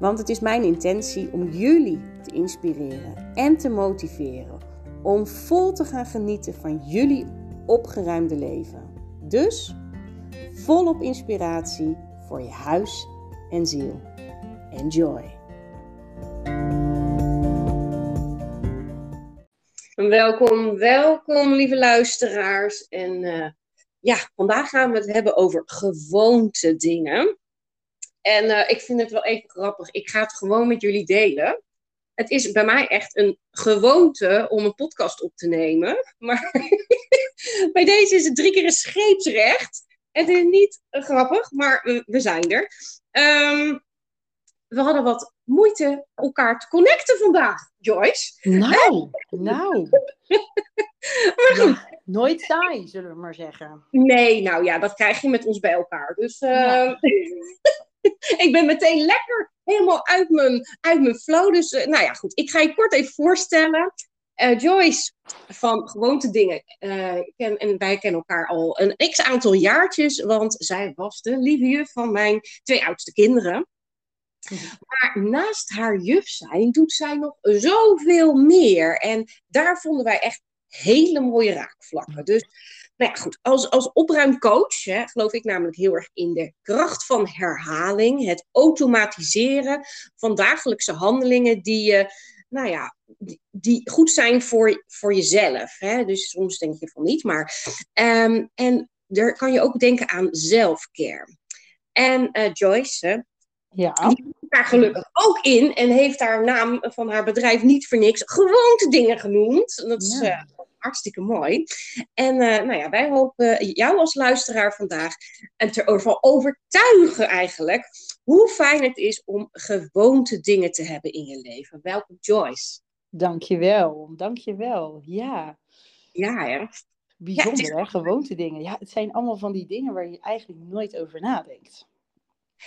Want het is mijn intentie om jullie te inspireren en te motiveren om vol te gaan genieten van jullie opgeruimde leven. Dus volop inspiratie voor je huis en ziel. Enjoy! Welkom, welkom lieve luisteraars. En uh, ja, vandaag gaan we het hebben over gewoonte dingen. En uh, ik vind het wel even grappig. Ik ga het gewoon met jullie delen. Het is bij mij echt een gewoonte om een podcast op te nemen. Maar bij deze is het drie keer een scheepsrecht. Het is niet grappig, maar we, we zijn er. Um, we hadden wat moeite elkaar te connecten vandaag, Joyce. Nou, nou. maar goed. Ja, nooit saai, zullen we maar zeggen. Nee, nou ja, dat krijg je met ons bij elkaar. Dus uh, ja. ik ben meteen lekker helemaal uit mijn, uit mijn flow. Dus uh, nou ja, goed. Ik ga je kort even voorstellen. Uh, Joyce van Gewoonte Dingen. ken, en wij kennen elkaar al een x aantal jaartjes. Want zij was de lieve juf van mijn twee oudste kinderen. Maar naast haar juf zijn doet zij nog zoveel meer. En daar vonden wij echt hele mooie raakvlakken. Dus nou ja, goed, als, als opruimcoach hè, geloof ik namelijk heel erg in de kracht van herhaling. Het automatiseren van dagelijkse handelingen die je, nou ja, die, die goed zijn voor, voor jezelf. Hè. Dus soms denk je van niet, maar. Um, en daar kan je ook denken aan zelfcare. En uh, Joyce, ja. Die zit daar gelukkig ook in en heeft haar naam van haar bedrijf niet voor niks gewoonte dingen genoemd. Dat is ja. uh, hartstikke mooi. En uh, nou ja, wij hopen jou als luisteraar vandaag en erover overtuigen eigenlijk hoe fijn het is om gewoonte dingen te hebben in je leven. Welkom Joyce. Dankjewel, dankjewel. Ja. Ja, hè? Bijzonder, ja, is... hè? Gewoonte dingen. Ja, het zijn allemaal van die dingen waar je eigenlijk nooit over nadenkt.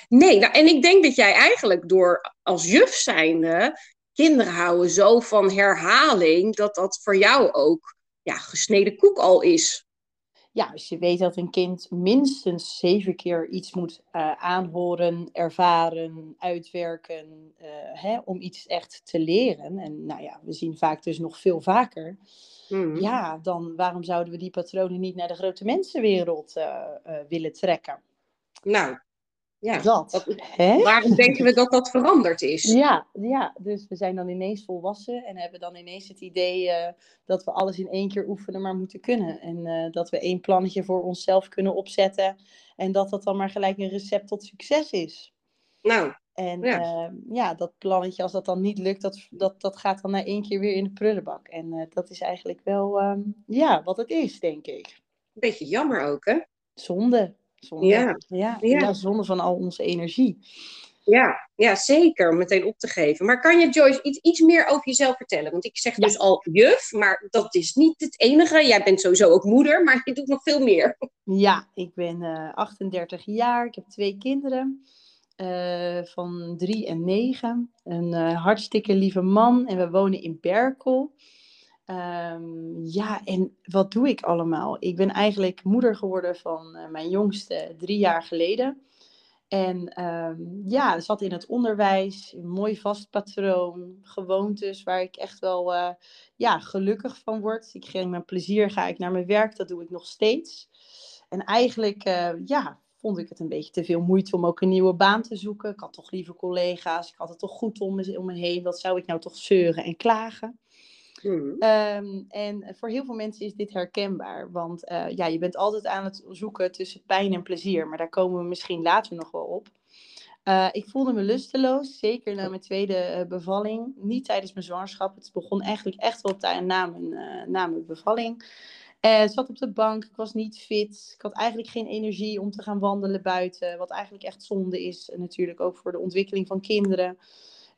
Nee, nou, en ik denk dat jij eigenlijk door als juf zijnde kinderen houden zo van herhaling, dat dat voor jou ook ja, gesneden koek al is. Ja, als je weet dat een kind minstens zeven keer iets moet uh, aanhoren, ervaren, uitwerken, uh, hè, om iets echt te leren. En nou ja, we zien vaak dus nog veel vaker. Mm. Ja, dan waarom zouden we die patronen niet naar de grote mensenwereld uh, willen trekken? Nou, ja, dat. dat waarom denken we dat dat veranderd is? Ja, ja, dus we zijn dan ineens volwassen en hebben dan ineens het idee uh, dat we alles in één keer oefenen maar moeten kunnen. En uh, dat we één plannetje voor onszelf kunnen opzetten en dat dat dan maar gelijk een recept tot succes is. Nou, en ja, uh, ja dat plannetje, als dat dan niet lukt, dat, dat, dat gaat dan na één keer weer in de prullenbak. En dat is eigenlijk wel, um, ja, wat het is, denk ik. Beetje jammer ook, hè? Zonde. Zonde, ja. Ja, ja. ja, zonde van al onze energie. Ja, ja, zeker. Meteen op te geven. Maar kan je, Joyce, iets, iets meer over jezelf vertellen? Want ik zeg dus al juf, maar dat is niet het enige. Jij bent sowieso ook moeder, maar je doet nog veel meer. Ja, ik ben uh, 38 jaar. Ik heb twee kinderen. Uh, van drie en negen. Een uh, hartstikke lieve man. En we wonen in Berkel. Um, ja, en wat doe ik allemaal? Ik ben eigenlijk moeder geworden van uh, mijn jongste drie jaar geleden. En um, ja, zat in het onderwijs, een mooi vast patroon, gewoontes waar ik echt wel uh, ja, gelukkig van word. Ik ging met plezier, ga ik naar mijn werk, dat doe ik nog steeds. En eigenlijk, uh, ja, vond ik het een beetje te veel moeite om ook een nieuwe baan te zoeken. Ik had toch lieve collega's, ik had het toch goed om me, om me heen. Wat zou ik nou toch zeuren en klagen? Mm. Um, en voor heel veel mensen is dit herkenbaar. Want uh, ja, je bent altijd aan het zoeken tussen pijn en plezier. Maar daar komen we misschien later nog wel op. Uh, ik voelde me lusteloos, zeker na mijn tweede uh, bevalling. Niet tijdens mijn zwangerschap. Het begon eigenlijk echt wel na mijn, na mijn bevalling. Uh, zat op de bank, ik was niet fit. Ik had eigenlijk geen energie om te gaan wandelen buiten. Wat eigenlijk echt zonde is. Natuurlijk ook voor de ontwikkeling van kinderen.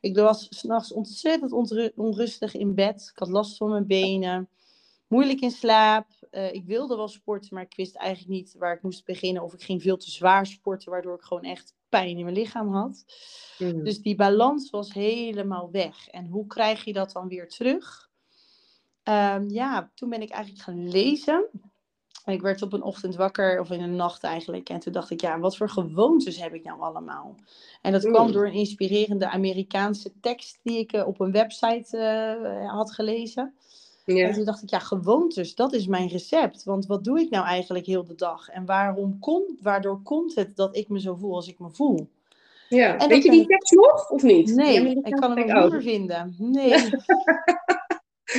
Ik was s'nachts ontzettend onrustig in bed. Ik had last van mijn benen. Moeilijk in slaap. Uh, ik wilde wel sporten, maar ik wist eigenlijk niet waar ik moest beginnen. Of ik ging veel te zwaar sporten, waardoor ik gewoon echt pijn in mijn lichaam had. Mm. Dus die balans was helemaal weg. En hoe krijg je dat dan weer terug? Um, ja, toen ben ik eigenlijk gaan lezen. Ik werd op een ochtend wakker, of in een nacht eigenlijk. En toen dacht ik, ja, wat voor gewoontes heb ik nou allemaal? En dat kwam door een inspirerende Amerikaanse tekst die ik uh, op een website uh, had gelezen. Ja. En toen dacht ik, ja, gewoontes, dat is mijn recept. Want wat doe ik nou eigenlijk heel de dag? En waarom komt, waardoor komt het dat ik me zo voel als ik me voel? Ja, en weet je die tekst nog, of niet? Nee, ik kan hem niet meer vinden. Nee.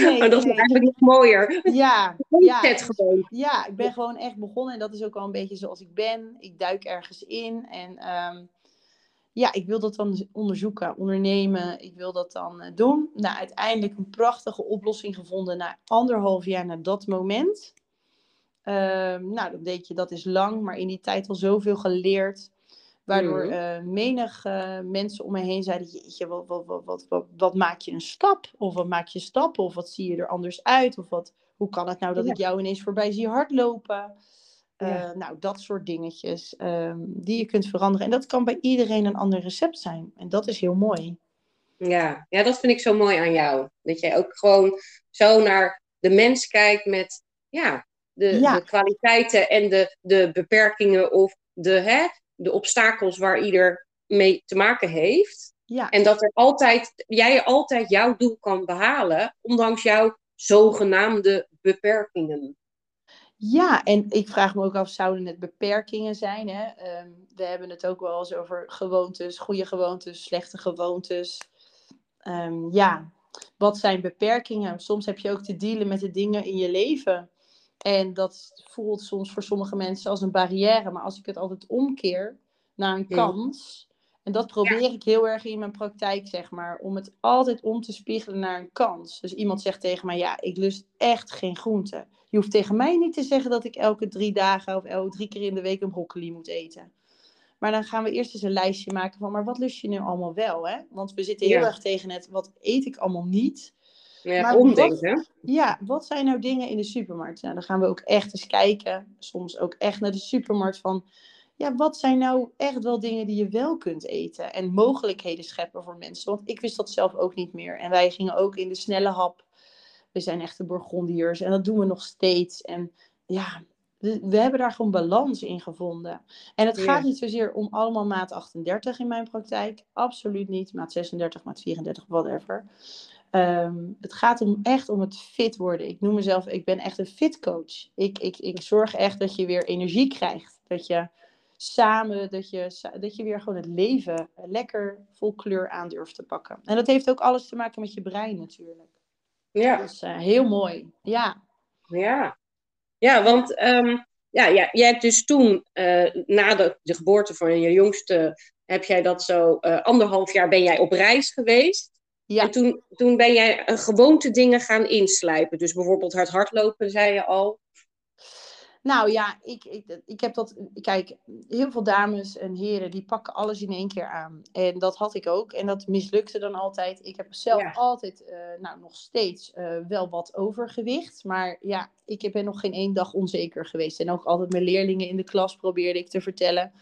Nee, maar dat is eigenlijk nog mooier. Ja, ja, gewoon. ja, ik ben gewoon echt begonnen en dat is ook wel een beetje zoals ik ben. Ik duik ergens in en ehm, ja, ik wil dat dan onderzoeken, ondernemen. Ik wil dat dan uh, doen. Nou, uiteindelijk een prachtige oplossing gevonden na anderhalf jaar na dat moment. Ehm, nou, dan denk je dat is lang, maar in die tijd al zoveel geleerd. Waardoor uh, menig uh, mensen om me heen zeiden: Jeetje, wat, wat, wat, wat, wat, wat, maak je een stap? Of wat maak je stappen? Of wat zie je er anders uit? Of wat, hoe kan het nou dat ik jou ineens voorbij zie hardlopen? Uh, Nou, dat soort dingetjes um, die je kunt veranderen. En dat kan bij iedereen een ander recept zijn. En dat is heel mooi. Ja, ja dat vind ik zo mooi aan jou. Dat jij ook gewoon zo naar de mens kijkt met ja, de, de kwaliteiten en de, de beperkingen of de, hè, de obstakels waar ieder mee te maken heeft. Ja. En dat er altijd, jij altijd jouw doel kan behalen, ondanks jouw zogenaamde beperkingen. Ja, en ik vraag me ook af, zouden het beperkingen zijn? Hè? Ehm, we hebben het ook wel eens over gewoontes, goede gewoontes, slechte gewoontes. Um, ja, wat zijn beperkingen? Soms heb je ook te dealen met de dingen in je leven. En dat voelt soms voor sommige mensen als een barrière. Maar als ik het altijd omkeer naar een kans. En dat probeer ik heel erg in mijn praktijk, zeg maar. Om het altijd om te spiegelen naar een kans. Dus iemand zegt tegen mij, ja, ik lust echt geen groente. Je hoeft tegen mij niet te zeggen dat ik elke drie dagen of elke drie keer in de week een broccoli moet eten. Maar dan gaan we eerst eens een lijstje maken van, maar wat lust je nu allemaal wel? Hè? Want we zitten heel erg tegen het, wat eet ik allemaal niet? Ja, maar omdenken. Wat, ja, wat zijn nou dingen in de supermarkt? Nou, dan gaan we ook echt eens kijken, soms ook echt naar de supermarkt van, ja, wat zijn nou echt wel dingen die je wel kunt eten? En mogelijkheden scheppen voor mensen. Want ik wist dat zelf ook niet meer. En wij gingen ook in de snelle hap. We zijn echte Burgondiërs en dat doen we nog steeds. En ja, we, we hebben daar gewoon balans in gevonden. En het gaat niet zozeer om allemaal maat 38 in mijn praktijk. Absoluut niet. Maat 36, maat 34, whatever. Um, het gaat om echt om het fit worden. Ik noem mezelf, ik ben echt een fit coach. Ik, ik, ik zorg echt dat je weer energie krijgt. Dat je samen, dat je, dat je weer gewoon het leven lekker vol kleur aan durft te pakken. En dat heeft ook alles te maken met je brein natuurlijk. Ja. Dus uh, heel mooi. Ja. Ja, ja want um, ja, ja, jij hebt dus toen, uh, na de, de, geboorte van je jongste, heb jij dat zo, uh, anderhalf jaar ben jij op reis geweest. Ja. En toen, toen ben jij gewoonte dingen gaan inslijpen. Dus bijvoorbeeld hard hardlopen, zei je al. Nou ja, ik, ik, ik heb dat. Kijk, heel veel dames en heren die pakken alles in één keer aan. En dat had ik ook. En dat mislukte dan altijd. Ik heb zelf altijd, uh, nou nog steeds, uh, wel wat overgewicht. Maar ja, ik ben nog geen één dag onzeker geweest. En ook altijd mijn leerlingen in de klas probeerde ik te vertellen.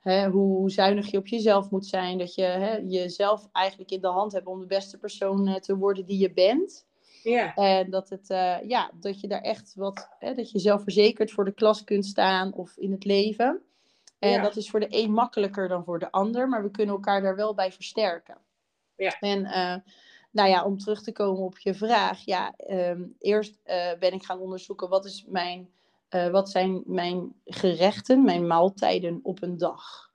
Hè, hoe zuinig je op jezelf moet zijn. Dat je hè, jezelf eigenlijk in de hand hebt om de beste persoon uh, te worden die je bent. Ja. En dat, het, uh, ja, dat je daar echt wat, hè, dat je zelfverzekerd voor de klas kunt staan of in het leven. En dat is voor de een makkelijker dan voor de ander, maar we kunnen elkaar daar wel bij versterken. Ja. En uh, nou ja, om terug te komen op je vraag. Ja, um, eerst uh, ben ik gaan onderzoeken wat, is mijn, wat zijn mijn gerechten, mijn maaltijden op een dag.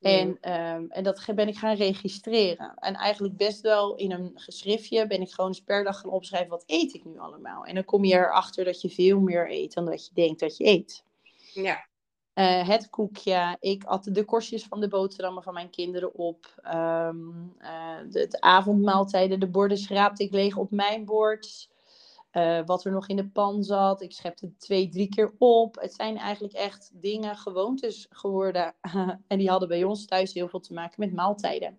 En, um, en dat ben ik gaan registreren. En eigenlijk best wel in een geschriftje ben ik gewoon eens per dag gaan opschrijven wat eet ik nu allemaal. En dan kom je erachter dat je veel meer eet dan dat je denkt dat je eet. Ja. Uh, het koekje, ik at de korstjes van de boterhammen van mijn kinderen op. Um, uh, de, de, avondmaaltijden, de borden schraapte ik leeg op mijn bord. Eh, wat er nog in de pan zat. Ik schep het twee, drie keer op. Het zijn eigenlijk echt dingen, gewoontes geworden. en die hadden bij ons thuis heel veel te maken met maaltijden.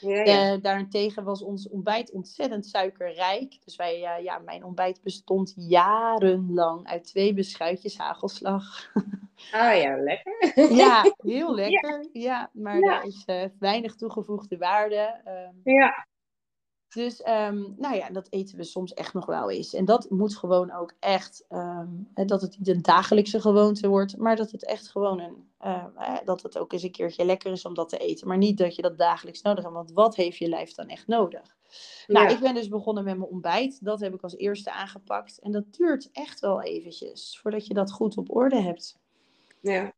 Ja, ja. Uh, daarentegen was ons ontbijt ontzettend suikerrijk. Dus wij, uh, ja, mijn ontbijt bestond jarenlang uit twee beschuitjes hagelslag. Ah ja, lekker. ja, heel lekker. Ja, maar daar is uh, weinig toegevoegde waarde. Um, ja. Dus um, nou ja, dat eten we soms echt nog wel eens. En dat moet gewoon ook echt, um, dat het niet een dagelijkse gewoonte wordt, maar dat het echt gewoon een, uh, dat het ook eens een keertje lekker is om dat te eten. Maar niet dat je dat dagelijks nodig hebt, want wat heeft je lijf dan echt nodig? Nou, ik ben dus begonnen met mijn ontbijt. Dat heb ik als eerste aangepakt. En dat duurt echt wel eventjes voordat je dat goed op orde hebt. Ja.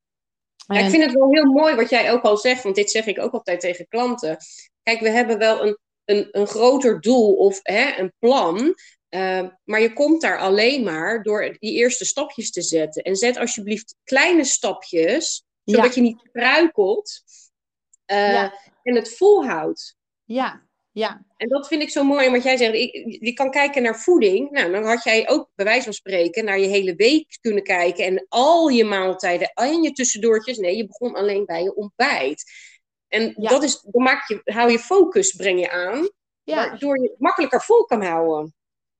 ja ik vind het wel heel mooi wat jij ook al zegt, want dit zeg ik ook altijd tegen klanten. Kijk, we hebben wel een een, een groter doel of hè, een plan. Uh, maar je komt daar alleen maar door die eerste stapjes te zetten. En zet alsjeblieft kleine stapjes, zodat je niet struikelt uh, ja. en het volhoudt. Ja, ja. En dat vind ik zo mooi, want jij zegt, ik, je kan kijken naar voeding. Nou, dan had jij ook bij wijze van spreken naar je hele week kunnen kijken en al je maaltijden en je tussendoortjes. Nee, je begon alleen bij je ontbijt. En dat is, dan maak je, hou je focus, breng je aan, ja. waardoor je makkelijker vol kan houden.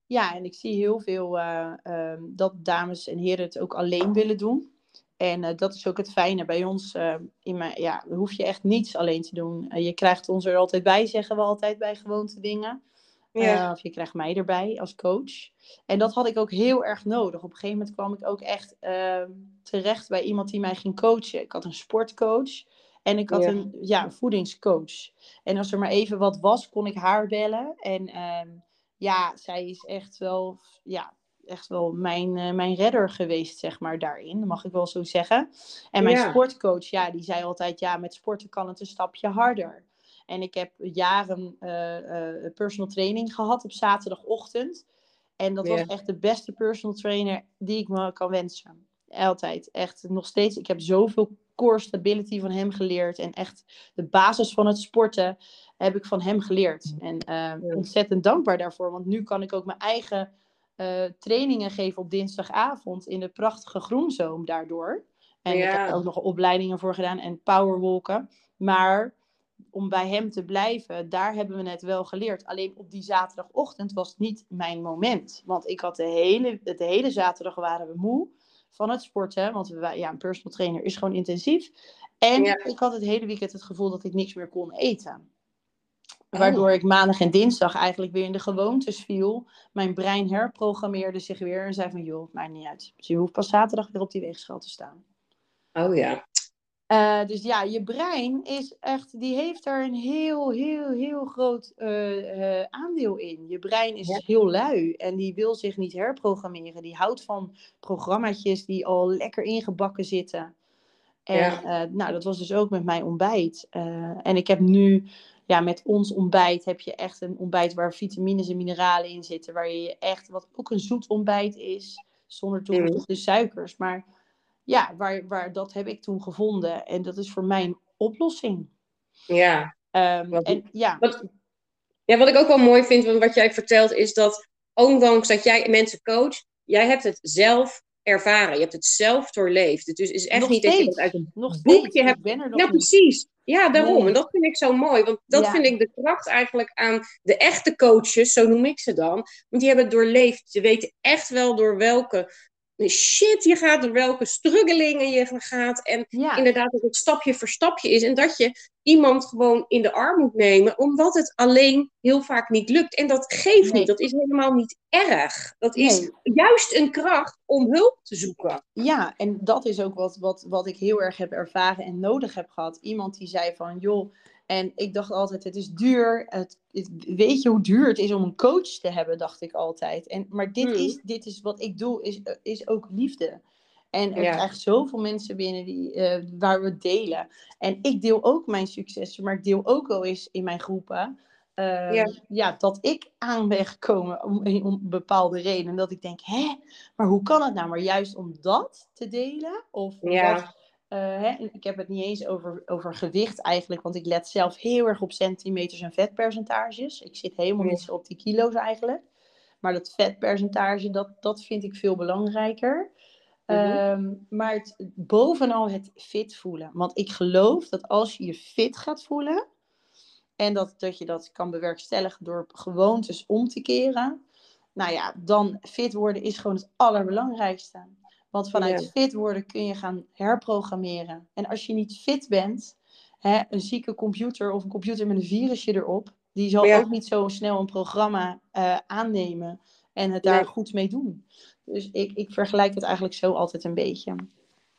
Ja, en ik zie heel veel uh, uh, dat dames en heren het ook alleen willen doen. En uh, dat is ook het fijne bij ons. in mijn, ja, hoef je echt niets alleen te doen. je krijgt ons er altijd bij, zeggen we altijd bij gewoonte dingen. Ja. of je krijgt mij erbij als coach. En dat had ik ook heel erg nodig. Op een gegeven moment kwam ik ook echt ehm, terecht bij iemand die mij ging coachen. Ik had een sportcoach. En ik had een ja, voedingscoach. En als er maar even wat was, kon ik haar bellen. En ehm, ja, zij is echt wel, ja, echt wel mijn, uh, mijn redder geweest, zeg maar, daarin. Mag ik wel zo zeggen. En mijn sportcoach, ja, die zei altijd, ja, met sporten kan het een stapje harder. En ik heb jaren uh, personal training gehad op zaterdagochtend. En dat was echt de beste personal trainer die ik me kan wensen. Altijd. Echt nog steeds. Ik heb zoveel core stability van hem geleerd. En echt de basis van het sporten heb ik van hem geleerd. En uh, ontzettend dankbaar daarvoor. Want nu kan ik ook mijn eigen uh, trainingen geven op dinsdagavond in de prachtige groenzoom daardoor. En ik heb er ook nog opleidingen voor gedaan en powerwalken. Maar om bij hem te blijven, daar hebben we het wel geleerd. Alleen op die zaterdagochtend was het niet mijn moment. Want ik had de hele, de hele zaterdag waren we moe van het sporten. Want ja, een personal trainer is gewoon intensief. En ik had het hele weekend het gevoel dat ik niks meer kon eten. Oh. Waardoor ik maandag en dinsdag eigenlijk weer in de gewoontes viel. Mijn brein herprogrammeerde zich weer en zei van joh, maakt niet uit. Dus je hoeft pas zaterdag weer op die weegschaal te staan. Oh ja. Uh, dus ja, je brein is echt, die heeft daar een heel, heel, heel groot uh, uh, aandeel in. Je brein is heel lui en die wil zich niet herprogrammeren. Die houdt van programmaatjes die al lekker ingebakken zitten. En ja. nou, dat was dus ook met mijn ontbijt. en ik heb nu, ja, met ons ontbijt heb je echt een ontbijt waar vitamines en mineralen in zitten. Waar je echt, wat ook een zoet ontbijt is, zonder toegevoegde mm. suikers. Maar ja, waar, waar, dat heb ik toen gevonden. En dat is voor mij een oplossing. Ja. Um, wat, en, ja. Wat, ja, wat ik ook wel mooi vind van wat jij vertelt, is dat ondanks dat jij mensen coacht, jij hebt het zelf ervaren. Je hebt het zelf doorleefd. Dus het is echt nog niet steeds. dat je dat uit een nog boekje steeds. hebt. Niet. precies. Ja, daarom. Nee. En dat vind ik zo mooi. Want dat Ja. vind ik de kracht eigenlijk aan de echte coaches, zo noem ik ze dan. Want die hebben het doorleefd. Ze weten echt wel door welke shit je gaat, door welke struggelingen je gaat. En Ja. inderdaad dat het stapje voor stapje is. En dat je iemand gewoon in de arm moet nemen, omdat het alleen heel vaak niet lukt. En dat geeft Nee. niet. Dat is helemaal niet erg. Dat is Nee. juist een kracht om hulp te zoeken. Ja, en dat is ook wat, wat, wat ik heel erg heb ervaren en nodig heb gehad. Iemand die zei van, joh, en ik dacht altijd, het is duur. Het, het- weet je hoe duur het is om een coach te hebben, dacht ik altijd. En, maar dit, Hmm. is, dit is wat ik doe, is, is ook liefde. En er Ja. krijgen zoveel mensen binnen die, eh, waar we delen. En ik deel ook mijn successen, maar ik deel ook wel eens in mijn groepen. eh, Ja. ja. dat ik aan ben gekomen om, om bepaalde redenen. Dat ik denk, hè, maar hoe kan het nou? Maar juist om dat te delen, of Ja. Eh, hè, ik heb het niet eens over, over gewicht eigenlijk, want ik let zelf heel erg op centimeters en vetpercentages. Ik zit helemaal niet zo op die kilo's eigenlijk. Maar dat vetpercentage, dat, dat vind ik veel belangrijker. Mhm. Ehm, maar het, bovenal het fit voelen. Want ik geloof dat als je je fit gaat voelen, en dat, dat je dat kan bewerkstelligen door gewoontes om te keren, nou ja, dan fit worden is gewoon het allerbelangrijkste. Want vanuit Ja. fit worden kun je gaan herprogrammeren. En als je niet fit bent, hè, een zieke computer of een computer met een virusje erop, die zal Ja. ook niet zo snel een programma eh, aannemen en het daar goed mee doen. Dus ik, ik vergelijk het eigenlijk zo altijd een beetje.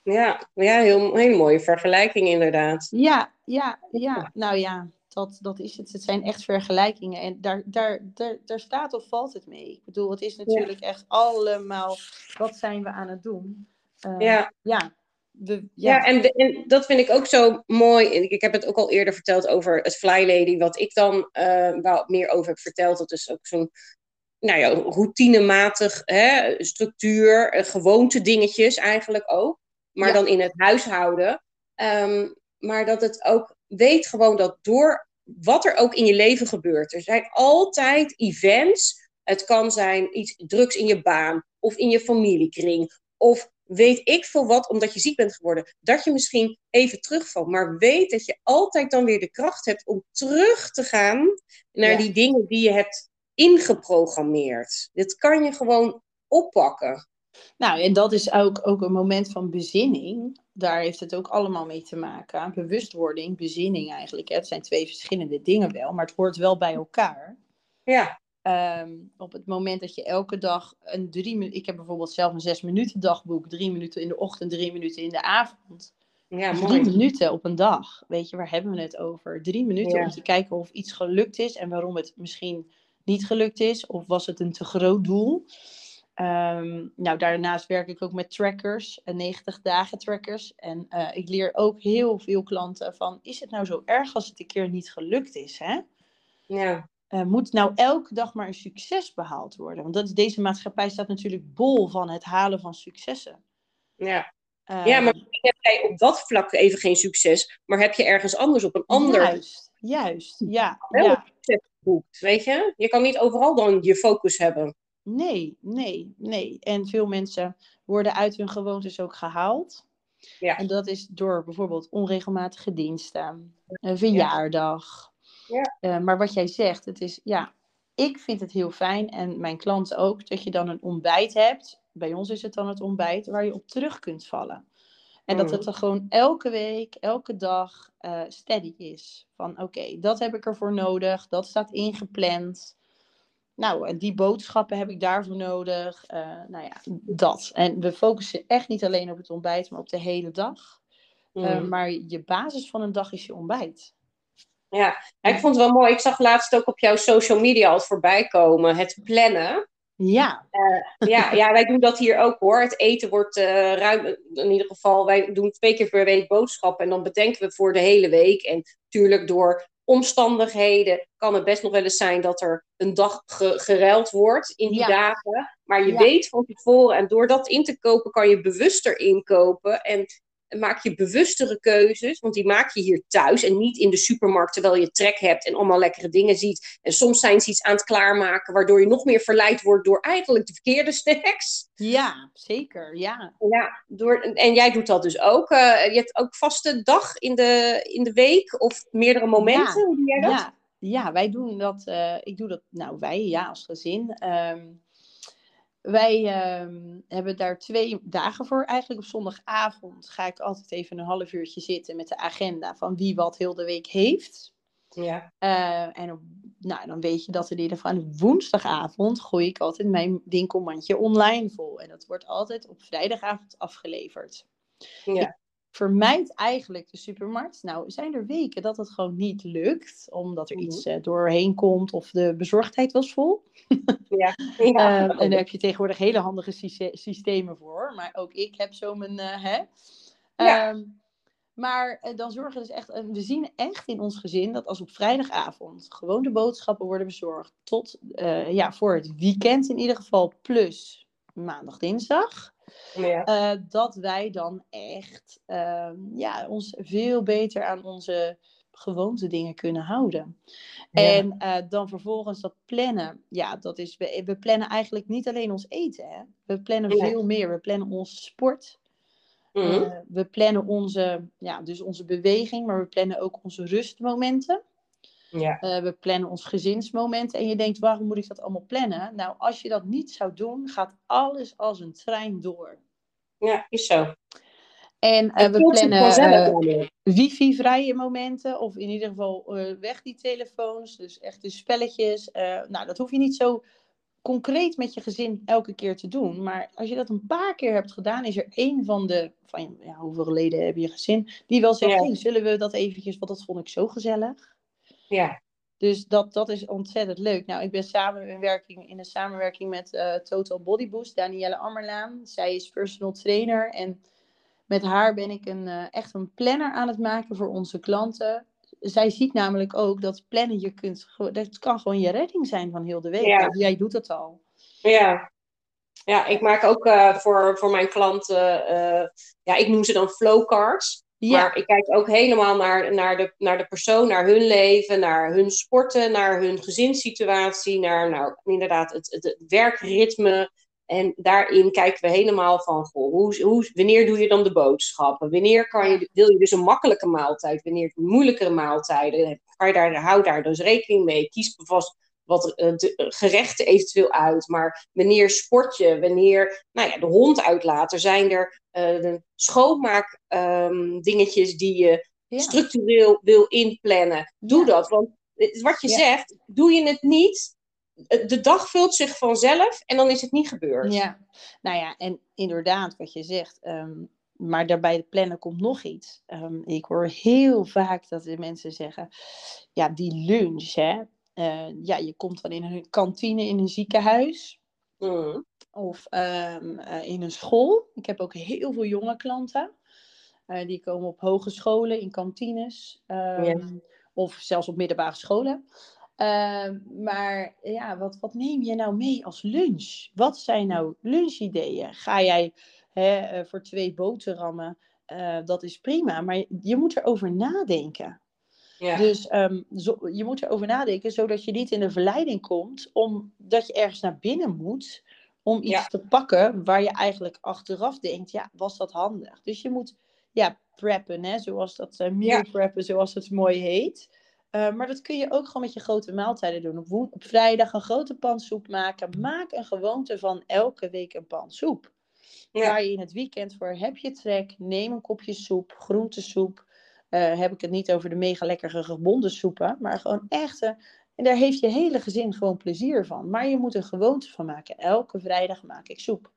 Ja, ja heel, hele mooie vergelijking inderdaad. Ja, ja, ja. Nou ja, dat, dat is het. Het zijn echt vergelijkingen. En daar, daar, daar, daar staat of valt het mee. Ik bedoel, het is natuurlijk echt allemaal, wat zijn we aan het doen? Eh, Ja. Ja, we, Ja, ja. en, de- en dat vind ik ook zo mooi. Ik, ik heb het ook al eerder verteld over het Fly Lady. Wat ik dan eh wel meer over heb verteld. Dat is ook zo'n nou ja, routinematig hè, structuur. eh, gewoonte dingetjes eigenlijk ook. Maar Ja. dan in het huishouden. Ehm, maar dat het ook weet gewoon dat door wat er ook in je leven gebeurt. Er zijn altijd events. Het kan zijn iets drugs in je baan. Of in je familiekring. Of weet ik veel wat, omdat je ziek bent geworden, dat je misschien even terugvalt. Maar weet dat je altijd dan weer de kracht hebt om terug te gaan naar Ja. die dingen die je hebt ingeprogrammeerd. Dit kan je gewoon oppakken. Nou, en dat is ook, ook een moment van bezinning. Daar heeft het ook allemaal mee te maken. Bewustwording, bezinning eigenlijk. Hè. Het zijn twee verschillende dingen wel, maar het hoort wel bij elkaar. Ja, Ehm, op het moment dat je elke dag een drie. Ik heb bijvoorbeeld zelf een zes minuten dagboek. Drie minuten in de ochtend, drie minuten in de avond. ja Dus mooi. drie minuten op een dag. Weet je, waar hebben we het over? Drie minuten Ja. om te kijken of iets gelukt is en waarom het misschien niet gelukt is. Of was het een te groot doel? Ehm, nou, daarnaast werk ik ook met trackers, eh, 90 dagen trackers. En eh, ik leer ook heel veel klanten van, is het nou zo erg als het een keer niet gelukt is? Hè? Ja, Eh, moet nou elke dag maar een succes behaald worden? Want dat is, deze maatschappij staat natuurlijk bol van het halen van successen. ja. Eh, ja, maar heb jij op dat vlak even geen succes, maar heb je ergens anders op een ander Juist, juist. Ja, Wel. ja. succes geboekt, weet je? Je kan niet overal dan je focus hebben. Nee, nee, nee. En veel mensen worden uit hun gewoontes ook gehaald. Ja. En dat is door bijvoorbeeld onregelmatige diensten, een verjaardag. Ja. Eh, maar wat jij zegt, het is, ja, ik vind het heel fijn en mijn klanten ook, dat je dan een ontbijt hebt. Bij ons is het dan het ontbijt waar je op terug kunt vallen. En dat Mhm. het er gewoon elke week, elke dag eh, steady is. Van oké, dat heb ik ervoor nodig, dat staat ingepland. Nou, en die boodschappen heb ik daarvoor nodig. Eh, nou ja, dat. En we focussen echt niet alleen op het ontbijt, maar op de hele dag. Eh, Mm. maar je basis van een dag is je ontbijt. Ja, ik vond het wel mooi. Ik zag laatst ook op jouw social media al voorbij komen. Het plannen. Ja, Ja, ja, wij doen dat hier ook hoor. Het eten wordt eh, ruim, in ieder geval, wij doen twee keer per week boodschappen. En dan bedenken we voor de hele week. En natuurlijk door omstandigheden kan het best nog wel eens zijn dat er een dag ge- geruild wordt in die Ja. dagen. Maar je Ja. weet van tevoren en door dat in te kopen kan je bewuster inkopen. En maak je bewustere keuzes, want die maak je hier thuis en niet in de supermarkt terwijl je trek hebt en allemaal lekkere dingen ziet. En soms zijn ze iets aan het klaarmaken, waardoor je nog meer verleid wordt door eigenlijk de verkeerde snacks. ja, zeker. Ja. Ja, door, en jij doet dat dus ook. Eh, je hebt ook vaste dag in de, in de week of meerdere momenten. Ja, Hoe doe jij dat? Ja, ja, wij doen dat. eh, ik doe dat, nou wij, ja, als gezin. Ehm, wij ehm, hebben daar twee dagen voor. Eigenlijk op zondagavond ga ik altijd even een half uurtje zitten met de agenda van wie wat heel de week heeft. Ja. Eh, en op, nou, dan weet je dat in ieder geval aan woensdagavond gooi ik altijd mijn winkelmandje online vol. En dat wordt altijd op vrijdagavond afgeleverd. Ja. Vermijd eigenlijk de supermarkt. Nou, zijn er weken dat het gewoon niet lukt, omdat er Mhm. iets eh, doorheen komt of de bezorgdheid was vol. Ja. Ehm, Ja. en daar heb je tegenwoordig hele handige systemen voor. Maar ook ik heb zo mijn. eh, hè? Ja. Ehm, maar eh, dan zorgen we dus echt. we zien echt in ons gezin dat als op vrijdagavond gewoon de boodschappen worden bezorgd. Tot ja, voor het weekend in ieder geval. Plus maandag, dinsdag. Ja. eh, dat wij dan echt ehm, ja, ons veel beter aan onze gewoonte dingen kunnen houden. En uh, dan vervolgens dat plannen. Ja, dat is, we, we, plannen eigenlijk niet alleen ons eten. Hè? We plannen veel meer. We plannen onze sport. Mm -hmm. uh, we plannen onze, ja, dus onze beweging, maar we plannen ook onze rustmomenten. Ja. Uh, we plannen ons gezinsmoment. En je denkt, waarom moet ik dat allemaal plannen? Nou, als je dat niet zou doen, gaat alles als een trein door. Ja, is zo. En uh, we plannen uh, wifi-vrije momenten, of in ieder geval weg die telefoons, dus echt de spelletjes. nou, dat hoef je niet zo concreet met je gezin elke keer te doen. Maar als je dat een paar keer hebt gedaan, is er één van de, van ja, hoeveel leden heb je gezin, die wel zegt, ja. hey, zullen we dat eventjes, want dat vond ik zo gezellig. Ja. Dus dat, dat is ontzettend leuk. Nou, ik ben samen in, werking, in een samenwerking met uh, Total Body Boost, Danielle Ammerlaan. Zij is personal trainer en met haar ben ik een, uh, echt een planner aan het maken voor onze klanten. Zij ziet namelijk ook dat plannen je kunt, dat kan gewoon je redding zijn van heel de week. Ja. Jij doet dat al. Ja, ja ik maak ook uh, voor, voor mijn klanten, ja, ik noem ze dan flowcards. Ja. Maar ik kijk ook helemaal naar, naar, de, naar de persoon, naar hun leven, naar hun sporten, naar hun gezinssituatie, naar nou, inderdaad het, het, het werkritme. En daarin kijken we helemaal van, goh, hoe, hoe, wanneer doe je dan de boodschappen? Wanneer kan je, wil je dus een makkelijke maaltijd? Wanneer moeilijkere maaltijden? Ga je daar, hou daar dus rekening mee. Kies vast wat de gerechten eventueel uit. Maar wanneer sport je? Wanneer nou ja, de hond uitlaten? Zijn er uh, de schoonmaak um, dingetjes die je ja. structureel wil inplannen? Doe ja. dat. Want wat je zegt, doe je het niet, de dag vult zich vanzelf en dan is het niet gebeurd. Ja, nou ja, en inderdaad, wat je zegt. Um, maar daarbij plannen komt nog iets. Um, ik hoor heel vaak dat de mensen zeggen: ja, die lunch, hè. Uh, ja, je komt dan in een kantine in een ziekenhuis. Mm. Of um, uh, in een school. Ik heb ook heel veel jonge klanten. Uh, die komen op hogescholen, in kantines. Yes. Of zelfs op middelbare scholen. Uh, maar ja, wat, wat neem je nou mee als lunch? Wat zijn nou lunchideeën? Ga jij hè, voor twee boterhammen? Dat is prima, maar je moet erover nadenken. Ja. Dus um, zo, je moet erover nadenken, zodat je niet in de verleiding komt, omdat je ergens naar binnen moet om iets Ja. te pakken waar je eigenlijk achteraf denkt, ja, was dat handig? Dus je moet ja, preppen, hè, zoals dat uh, meal preppen, zoals het mooi heet. Uh, maar dat kun je ook gewoon met je grote maaltijden doen. Op, woen- op vrijdag een grote pan soep maken. Maak een gewoonte van elke week een pan soep. Ja. Waar je in het weekend voor heb je trek. Neem een kopje soep, groentesoep. Uh, heb ik het niet over de mega lekkere gebonden soepen. Maar gewoon echte. En daar heeft je hele gezin gewoon plezier van. Maar je moet een gewoonte van maken. Elke vrijdag maak ik soep.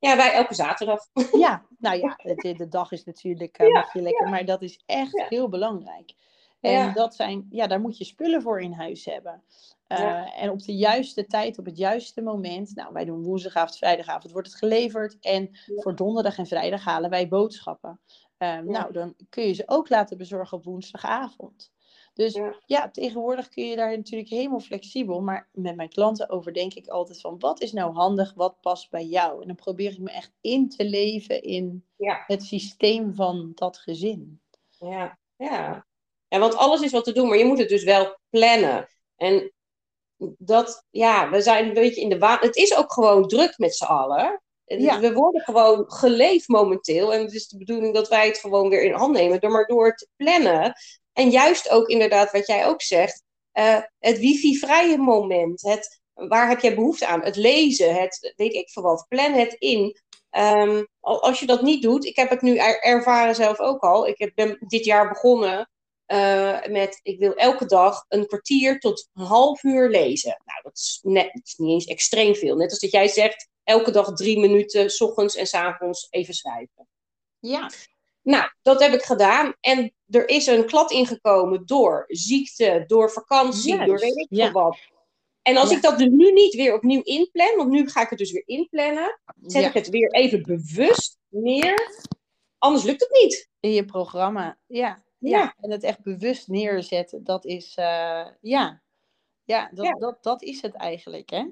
ja, wij elke zaterdag. Ja, nou ja, het, de dag is natuurlijk uh, Ja, je lekker. Maar dat is echt Ja. heel belangrijk. En Ja. dat zijn, ja, daar moet je spullen voor in huis hebben. Uh, Ja. En op de juiste tijd, op het juiste moment. Nou, wij doen woensdagavond, vrijdagavond wordt het geleverd. En voor donderdag en vrijdag halen wij boodschappen. Uh, Nou, dan kun je ze ook laten bezorgen op woensdagavond. Dus ja. Ja. tegenwoordig kun je daar natuurlijk helemaal flexibel. Maar met mijn klanten overdenk ik altijd van wat is nou handig, wat past bij jou? En dan probeer ik me echt in te leven in Ja. het systeem van dat gezin. Ja, ja. ja, want alles is wat te doen, maar je moet het dus wel plannen. En dat, ja, we zijn een beetje in de waan. Het is ook gewoon druk met z'n allen. Ja. We worden gewoon geleefd momenteel. En het is de bedoeling dat wij het gewoon weer in hand nemen. Door maar door te plannen. En juist ook inderdaad wat jij ook zegt. eh, het wifi-vrije moment. Het, waar heb jij behoefte aan? Het lezen. Het weet ik veel wat. Plan het in. Ehm, al- als je dat niet doet. Ik heb het nu er- ervaren zelf ook al. Ik heb, ben dit jaar begonnen. eh, met ik wil elke dag een kwartier tot een half uur lezen. Nou, dat is, net, dat is niet eens extreem veel. Net als dat jij zegt, elke dag drie minuten, s ochtends en s avonds even schrijven. Ja. Nou, dat heb ik gedaan. En er is een klad ingekomen door ziekte, door vakantie, door weet ik ja. wat. En als Ja. ik dat dus nu niet weer opnieuw inplan, want nu ga ik het dus weer inplannen, zet Ja. ik het weer even bewust neer. Anders lukt het niet. In je programma. Ja. Ja. En het echt bewust neerzetten, dat is, uh, ja. Ja, dat. Dat, dat is het eigenlijk, hè?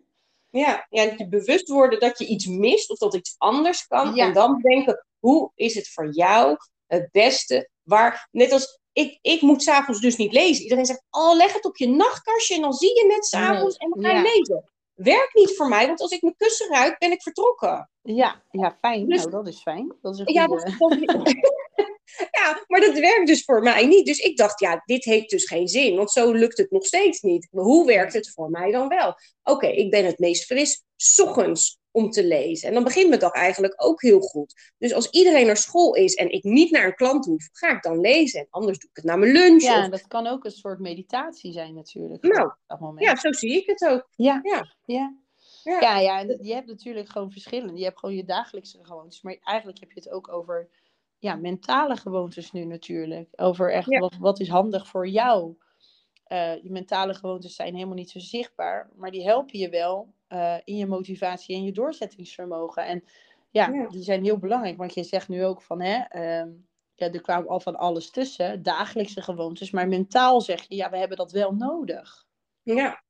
Ja, ja, je bewust worden dat je iets mist of dat iets anders kan. Ja. En dan denken, hoe is het voor jou het beste? Waar, net als ik, ik moet s'avonds dus niet lezen. Iedereen zegt, oh, leg het op je nachtkastje en dan zie je net s'avonds en dan ga je ja. lezen. Werkt niet voor mij, want als ik mijn kussen ruik, ben ik vertrokken. Ja, ja fijn. Dus- nou, dat is fijn. Dat is een Ja, goede... dat, dat- ja, maar dat werkt dus voor mij niet. Dus ik dacht, ja, dit heeft dus geen zin, want zo lukt het nog steeds niet. Maar hoe werkt het voor mij dan wel? Oké, ik ben het meest fris, 's ochtends om te lezen. En dan begint mijn dag eigenlijk ook heel goed. Dus als iedereen naar school is en ik niet naar een klant hoef, ga ik dan lezen. En anders doe ik het na mijn lunch. Ja, of- dat kan ook een soort meditatie zijn natuurlijk. Nou, dat moment. ja, zo zie ik het ook. Ja. Ja. Ja. Ja. Ja, ja, en je hebt natuurlijk gewoon verschillen. Je hebt gewoon je dagelijkse gewoontes. Maar eigenlijk heb je het ook over ja, mentale gewoontes nu natuurlijk. Over echt Ja. wat, wat is handig voor jou. Je mentale gewoontes zijn helemaal niet zo zichtbaar. Maar die helpen je wel eh, in je motivatie en je doorzettingsvermogen. En ja, Ja. die zijn heel belangrijk. Want je zegt nu ook van, hè, ehm, ja, er kwam al van alles tussen. Dagelijkse gewoontes. Maar mentaal zeg je, ja, we hebben dat wel nodig Ja.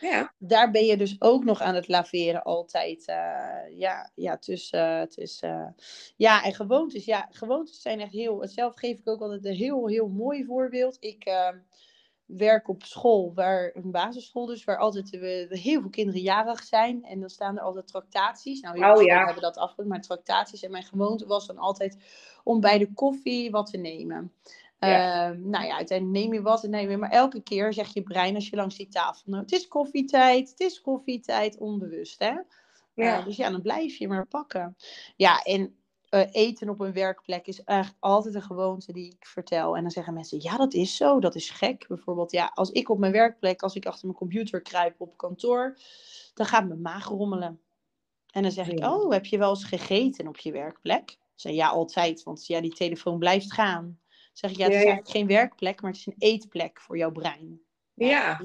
Ja. daar ben je dus ook nog aan het laveren altijd. eh, ja, ja, tussen, tussen. ja, en gewoontes. Ja, gewoontes zijn echt heel. Zelf geef ik ook altijd een heel, heel mooi voorbeeld. Ik eh, werk op school, waar, een basisschool dus, waar altijd eh, heel veel kinderen jarig zijn. En dan staan er altijd tractaties. Nou, heel Oh, ja. hebben dat afgedaan, maar tractaties. En mijn gewoonte was dan altijd om bij de koffie wat te nemen. Ja. Ehm, nou ja, uiteindelijk neem je wat en neem je. Maar elke keer zeg je brein als je langs die tafel. Nou, het is koffietijd, het is koffietijd, onbewust hè. Ja. Eh, dus ja, dan blijf je maar pakken. Ja, en eh, eten op een werkplek is eigenlijk altijd een gewoonte die ik vertel. En dan zeggen mensen, ja, dat is zo, dat is gek. Bijvoorbeeld, ja, als ik op mijn werkplek, als ik achter mijn computer kruip op kantoor, dan gaat mijn maag rommelen. En dan zeg ik, Ja. oh, heb je wel eens gegeten op je werkplek? Ze ja, altijd, want ja, die telefoon blijft gaan. Zeg ik, ja, het is Ja, ja. eigenlijk geen werkplek, maar het is een eetplek voor jouw brein. Ja.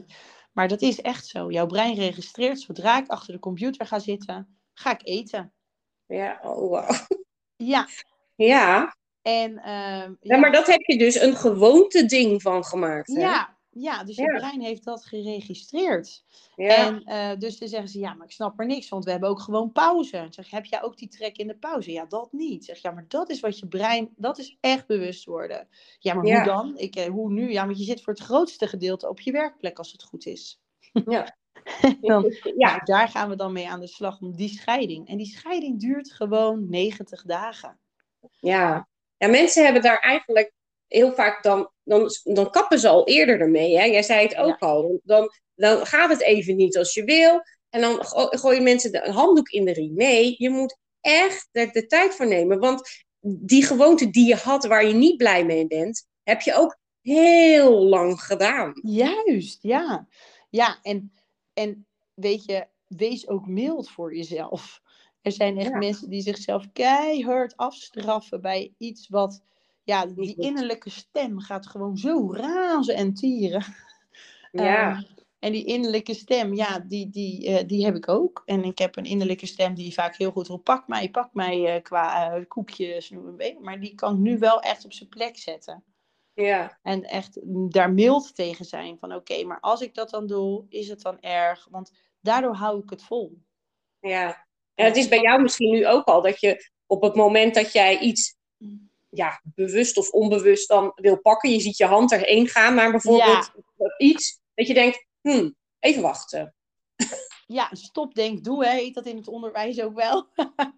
Maar dat is echt zo. Jouw brein registreert, zodra ik achter de computer ga zitten, ga ik eten. Ja. Oh, wauw. Ja, Ja. en ehm, Ja, maar dat heb je dus een gewoonte ding van gemaakt. Hè? ja, ja, dus je Ja. brein heeft dat geregistreerd. Ja. En eh, dus dan zeggen ze, ja, maar ik snap er niks, want we hebben ook gewoon pauze. Dan zeg heb jij ook die trek in de pauze? Ja, dat niet. Zeg, ja, maar dat is wat je brein, dat is echt bewust worden. Ja, maar Ja. hoe dan? Ik, eh, hoe nu? Ja, want je zit voor het grootste gedeelte op je werkplek als het goed is. Ja. dan, ja. nou, daar gaan we dan mee aan de slag om die scheiding. En die scheiding duurt gewoon 90 dagen. Ja. ja, mensen hebben daar eigenlijk heel vaak dan, dan, dan kappen ze al eerder ermee. Hè? Jij zei het ook al. Dan, dan gaat het even niet als je wil. En dan go- gooien mensen de, een handdoek in de riem. Nee, je moet echt er de tijd voor nemen. Want die gewoonte die je had waar je niet blij mee bent, heb je ook heel lang gedaan. Juist, ja. Ja, en, en weet je, wees ook mild voor jezelf. Er zijn echt Ja. mensen die zichzelf keihard afstraffen bij iets wat, ja, die innerlijke stem gaat gewoon zo razen en tieren. Ja, Ehm, en die innerlijke stem, ja, die, die, eh, die heb ik ook. En ik heb een innerlijke stem die vaak heel goed roept, pak mij, pak mij eh, qua eh, koekjes, maar. die kan ik nu wel echt op zijn plek zetten. ja, En echt daar mild tegen zijn. Van oké, maar als ik dat dan doe, is het dan erg? Want daardoor hou ik het vol. ja. En het is bij jou misschien nu ook al dat je op het moment dat jij iets ja, bewust of onbewust dan wil pakken, je ziet je hand erheen gaan naar bijvoorbeeld iets, dat je denkt, hm, even wachten. Ja, stop, denk, doe, hè, heet dat in het onderwijs ook wel.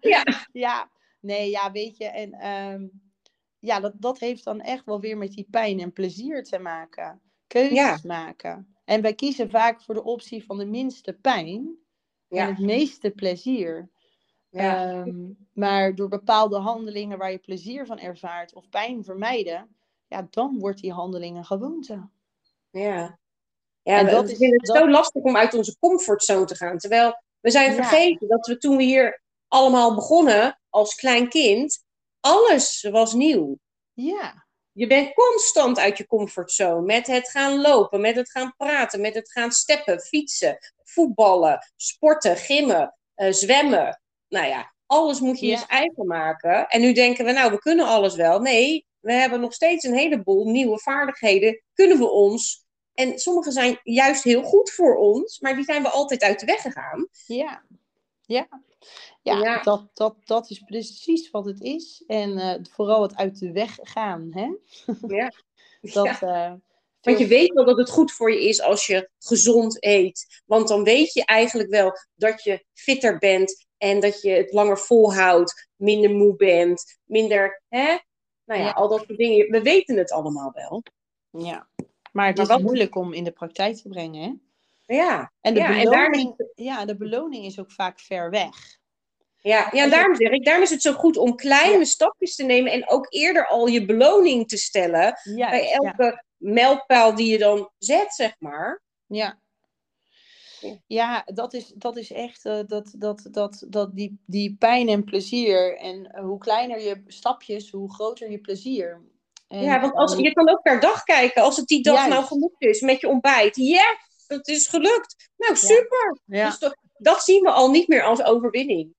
Ja. ja, nee, ja, weet je. En ehm, ja, dat, dat heeft dan echt wel weer met die pijn en plezier te maken. Keuzes Ja. maken. En wij kiezen vaak voor de optie van de minste pijn en het meeste plezier. Ja, Ehm, maar door bepaalde handelingen waar je plezier van ervaart of pijn vermijden, ja, dan wordt die handeling een gewoonte. ja. Ja, En dat we is- vinden het dat- zo lastig om uit onze comfortzone te gaan. Terwijl we zijn Ja. vergeten dat we toen we hier allemaal begonnen als klein kind, alles was nieuw. Ja, Je bent constant uit je comfortzone met het gaan lopen, met het gaan praten, met het gaan steppen, fietsen, voetballen, sporten, gimmen, eh, zwemmen. Nou ja, alles moet je Ja. eens eigen maken. En nu denken we, nou, we kunnen alles wel. Nee, we hebben nog steeds een heleboel nieuwe vaardigheden. Kunnen we ons. En sommige zijn juist heel goed voor ons, maar die zijn we altijd uit de weg gegaan. ja. Ja, ja, Ja. Dat, dat, dat is precies wat het is. En eh, vooral het uit de weg gaan. Hè? Ja. Dat, Ja. eh, Want je weet wel dat het goed voor je is als je gezond eet. Want dan weet je eigenlijk wel dat je fitter bent en dat je het langer volhoudt, minder moe bent, minder, hè? Nou ja, Ja. al dat soort dingen. We weten het allemaal wel. Ja, maar het Maar is wat- moeilijk om in de praktijk te brengen. Hè? Ja, En de, Ja, en beloning, ja, de beloning is ook vaak ver weg. ja, ja daarom zeg ik, daarom is het zo goed om kleine stapjes te nemen en ook eerder al je beloning te stellen bij ja. elke mijlpaal die je dan zet, zeg maar. Ja. Ja. Dat is, dat is echt eh, dat, dat, dat, dat die, die pijn en plezier. En eh, hoe kleiner je stapjes, hoe groter je plezier. En, Ja, want als, eh, je kan ook per dag kijken. Als het die dag Juist. nou genoeg is met je ontbijt. Ja, het is gelukt. Nou, super. ja. Dus toch- dat zien we al niet meer als overwinning.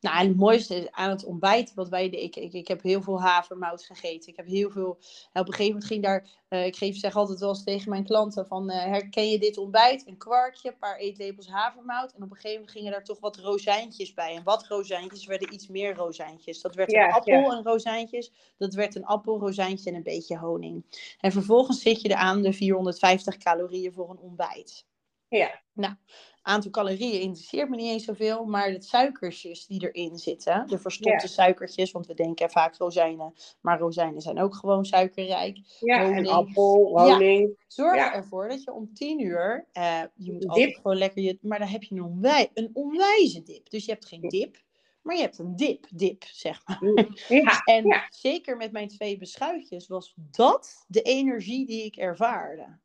Nou, en het mooiste is aan het ontbijt, wat wij, ik, ik, ik heb heel veel havermout gegeten. Ik heb heel veel, op een gegeven moment ging daar, eh, ik geef, zeg altijd wel eens tegen mijn klanten van, eh, herken je dit ontbijt? Een kwartje, een paar eetlepels havermout. En op een gegeven moment gingen daar toch wat rozijntjes bij. En wat rozijntjes werden iets meer rozijntjes. Dat werd Ja, een appel ja. en rozijntjes. Dat werd een appel, rozijntje en een beetje honing. En vervolgens zit je er aan de 450 calorieën voor een ontbijt. Ja. Nou, aantal calorieën interesseert me niet eens zoveel, maar de suikertjes die erin zitten, de verstopte suikertjes, want we denken vaak rozijnen, maar rozijnen zijn ook gewoon suikerrijk. Ja, en appel, honing. Zorg Ja. ervoor dat je om 10 uur, eh, je moet Dip. altijd gewoon lekker, je, maar dan heb je een, onwij, een onwijze dip. Dus je hebt geen dip, maar je hebt een dip, dip, zeg maar. Ja, En Ja. zeker met mijn twee beschuitjes was dat de energie die ik ervaarde.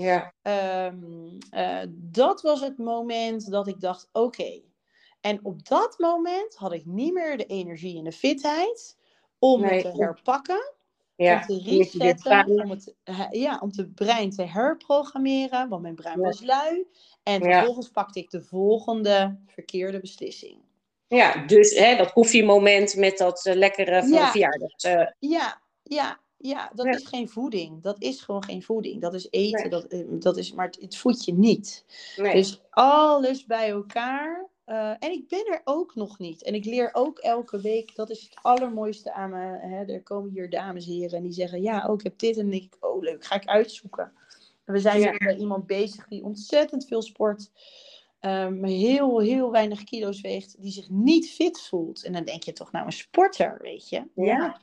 Ja. Ehm, eh, dat was het moment dat ik dacht: oké. En op dat moment had ik niet meer de energie en de fitheid om Nee. het te herpakken, ja. om te resetten, om het, he- ja, om het brein te herprogrammeren, want mijn brein Ja. was lui. En Ja. vervolgens pakte ik de volgende verkeerde beslissing. Ja, dus hè, dat koffiemoment met dat eh, lekkere van Ja. de verjaardag. eh, Ja, ja, ja, dat Ja. is geen voeding. Dat is gewoon geen voeding. Dat is eten, Nee. dat, eh, dat is, maar het, het voedt je niet. nee. Dus alles bij elkaar. eh, en ik ben er ook nog niet. En ik leer ook elke week. Dat is het allermooiste aan me. Hè, er komen hier dames en heren en die zeggen: Ja, ook ik heb dit. En dan denk ik: Oh, leuk, ga ik uitzoeken. En we zijn Ja. bij iemand bezig die ontzettend veel sport. maar heel, heel weinig kilo's weegt. Die zich niet fit voelt. En dan denk je toch: Nou, een sporter, weet je. Ja. ja,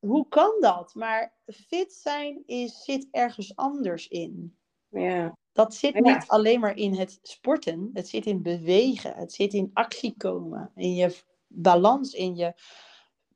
Hoe kan dat? Maar fit zijn is, zit ergens anders in. ja. Dat zit Ja. niet alleen maar in het sporten. Het zit in bewegen. Het zit in actie komen. In je balans, in je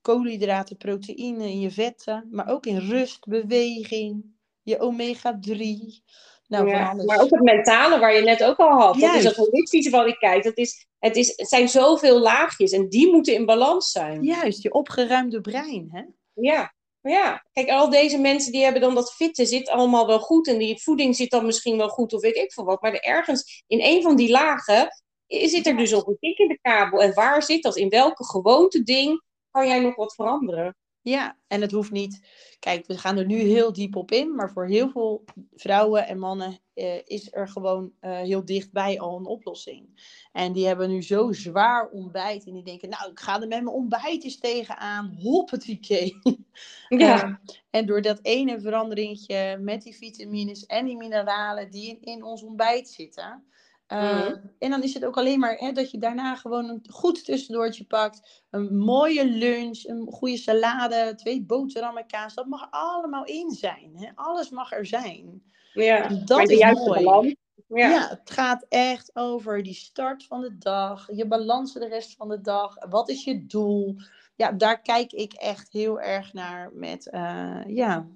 koolhydraten, proteïne, in je vetten. Maar ook in rust, beweging, je omega-3. Nou, Ja. Maar ook het mentale, waar je net ook al had. Dat is dat holistische wat ik kijk. Dat is, het, is, het zijn zoveel laagjes en die moeten in balans zijn. Juist, je opgeruimde brein. Hè? Ja. Maar ja, kijk, al deze mensen die hebben dan dat fitte zit allemaal wel goed. En die voeding zit dan misschien wel goed of weet ik veel wat. Maar er ergens in een van die lagen zit er dus ook een tik in de kabel. En waar zit dat? In welke gewoonte ding kan jij nog wat veranderen? Ja, en het hoeft niet. Kijk, we gaan er nu heel diep op in, maar voor heel veel vrouwen en mannen eh, is er gewoon eh, heel dichtbij al een oplossing. En die hebben nu zo zwaar ontbijt en die denken, nou, ik ga er met mijn ontbijt eens tegenaan, hoppatee. Ja, Ehm, en door dat ene veranderingetje met die vitamines en die mineralen die in, in ons ontbijt zitten. Mhm. En dan is het ook alleen maar hè, dat je daarna gewoon een goed tussendoortje pakt. Een mooie lunch, een goede salade, twee boterhammen, kaas. Dat mag allemaal in zijn. Hè? Alles mag er zijn. ja. En dat de is juiste mooi. balans. Ja. Ja. het gaat echt over die start van de dag, je balansen de rest van de dag. Wat is je doel? Ja, daar kijk ik echt heel erg naar met, eh, ja,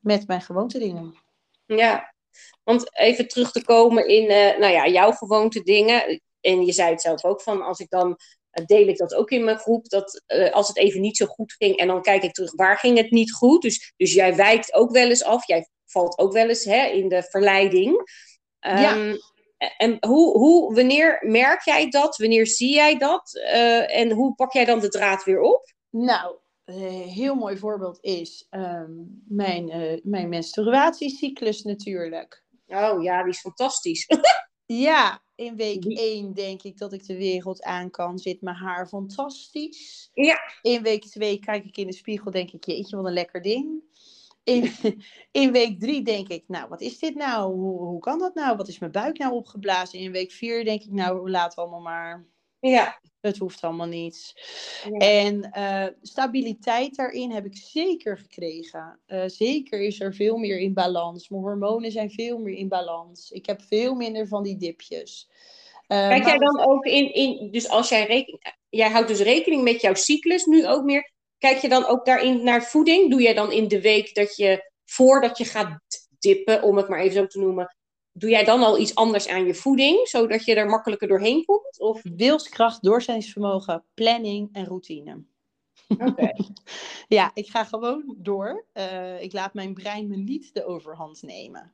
met mijn gewoonte dingen. Ja, want even terug te komen in eh, nou ja, jouw gewoonte dingen. En je zei het zelf ook van, als ik dan eh, deel ik dat ook in mijn groep, dat eh, als het even niet zo goed ging en dan kijk ik terug, waar ging het niet goed? Dus, dus jij wijkt ook wel eens af, jij valt ook wel eens hè, in de verleiding. Ehm, En hoe, hoe, wanneer merk jij dat? Wanneer zie jij dat? En hoe pak jij dan de draad weer op? Nou, heel mooi voorbeeld is ehm, mijn, eh, mijn menstruatiecyclus natuurlijk. Oh ja, die is fantastisch. Ja, in week 1 denk ik dat ik de wereld aan kan. Zit mijn haar fantastisch. Ja. In week 2 kijk ik in de spiegel, denk ik, jeetje, wat een lekker ding. In, in week 3 denk ik, nou, wat is dit nou? Hoe, hoe kan dat nou? Wat is mijn buik nou opgeblazen? In week 4 denk ik, nou, laat allemaal maar. Ja. Het hoeft allemaal niet. Ja. En eh, stabiliteit daarin heb ik zeker gekregen. Eh, zeker is er veel meer in balans. Mijn hormonen zijn veel meer in balans. Ik heb veel minder van die dipjes. Eh, Kijk jij dan ook in, in dus als jij rekening, jij houdt dus rekening met jouw cyclus nu ook meer. Kijk je dan ook daarin naar voeding? Doe jij dan in de week dat je, voordat je gaat dippen, om het maar even zo te noemen, doe jij dan al iets anders aan je voeding, zodat je er makkelijker doorheen komt? Of, Wilskracht, doorzettingsvermogen, planning en routine. oké. Ja, ik ga gewoon door. Eh, ik laat mijn brein me niet de overhand nemen.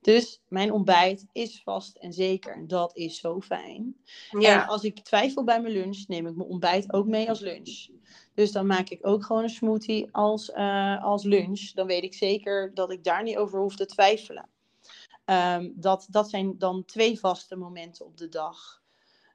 Dus mijn ontbijt is vast en zeker. Dat is zo fijn. En als ik twijfel bij mijn lunch, neem ik mijn ontbijt ook mee als lunch. Dus dan maak ik ook gewoon een smoothie als, eh, als lunch. Dan weet ik zeker dat ik daar niet over hoef te twijfelen. Ehm, dat, dat zijn dan twee vaste momenten op de dag.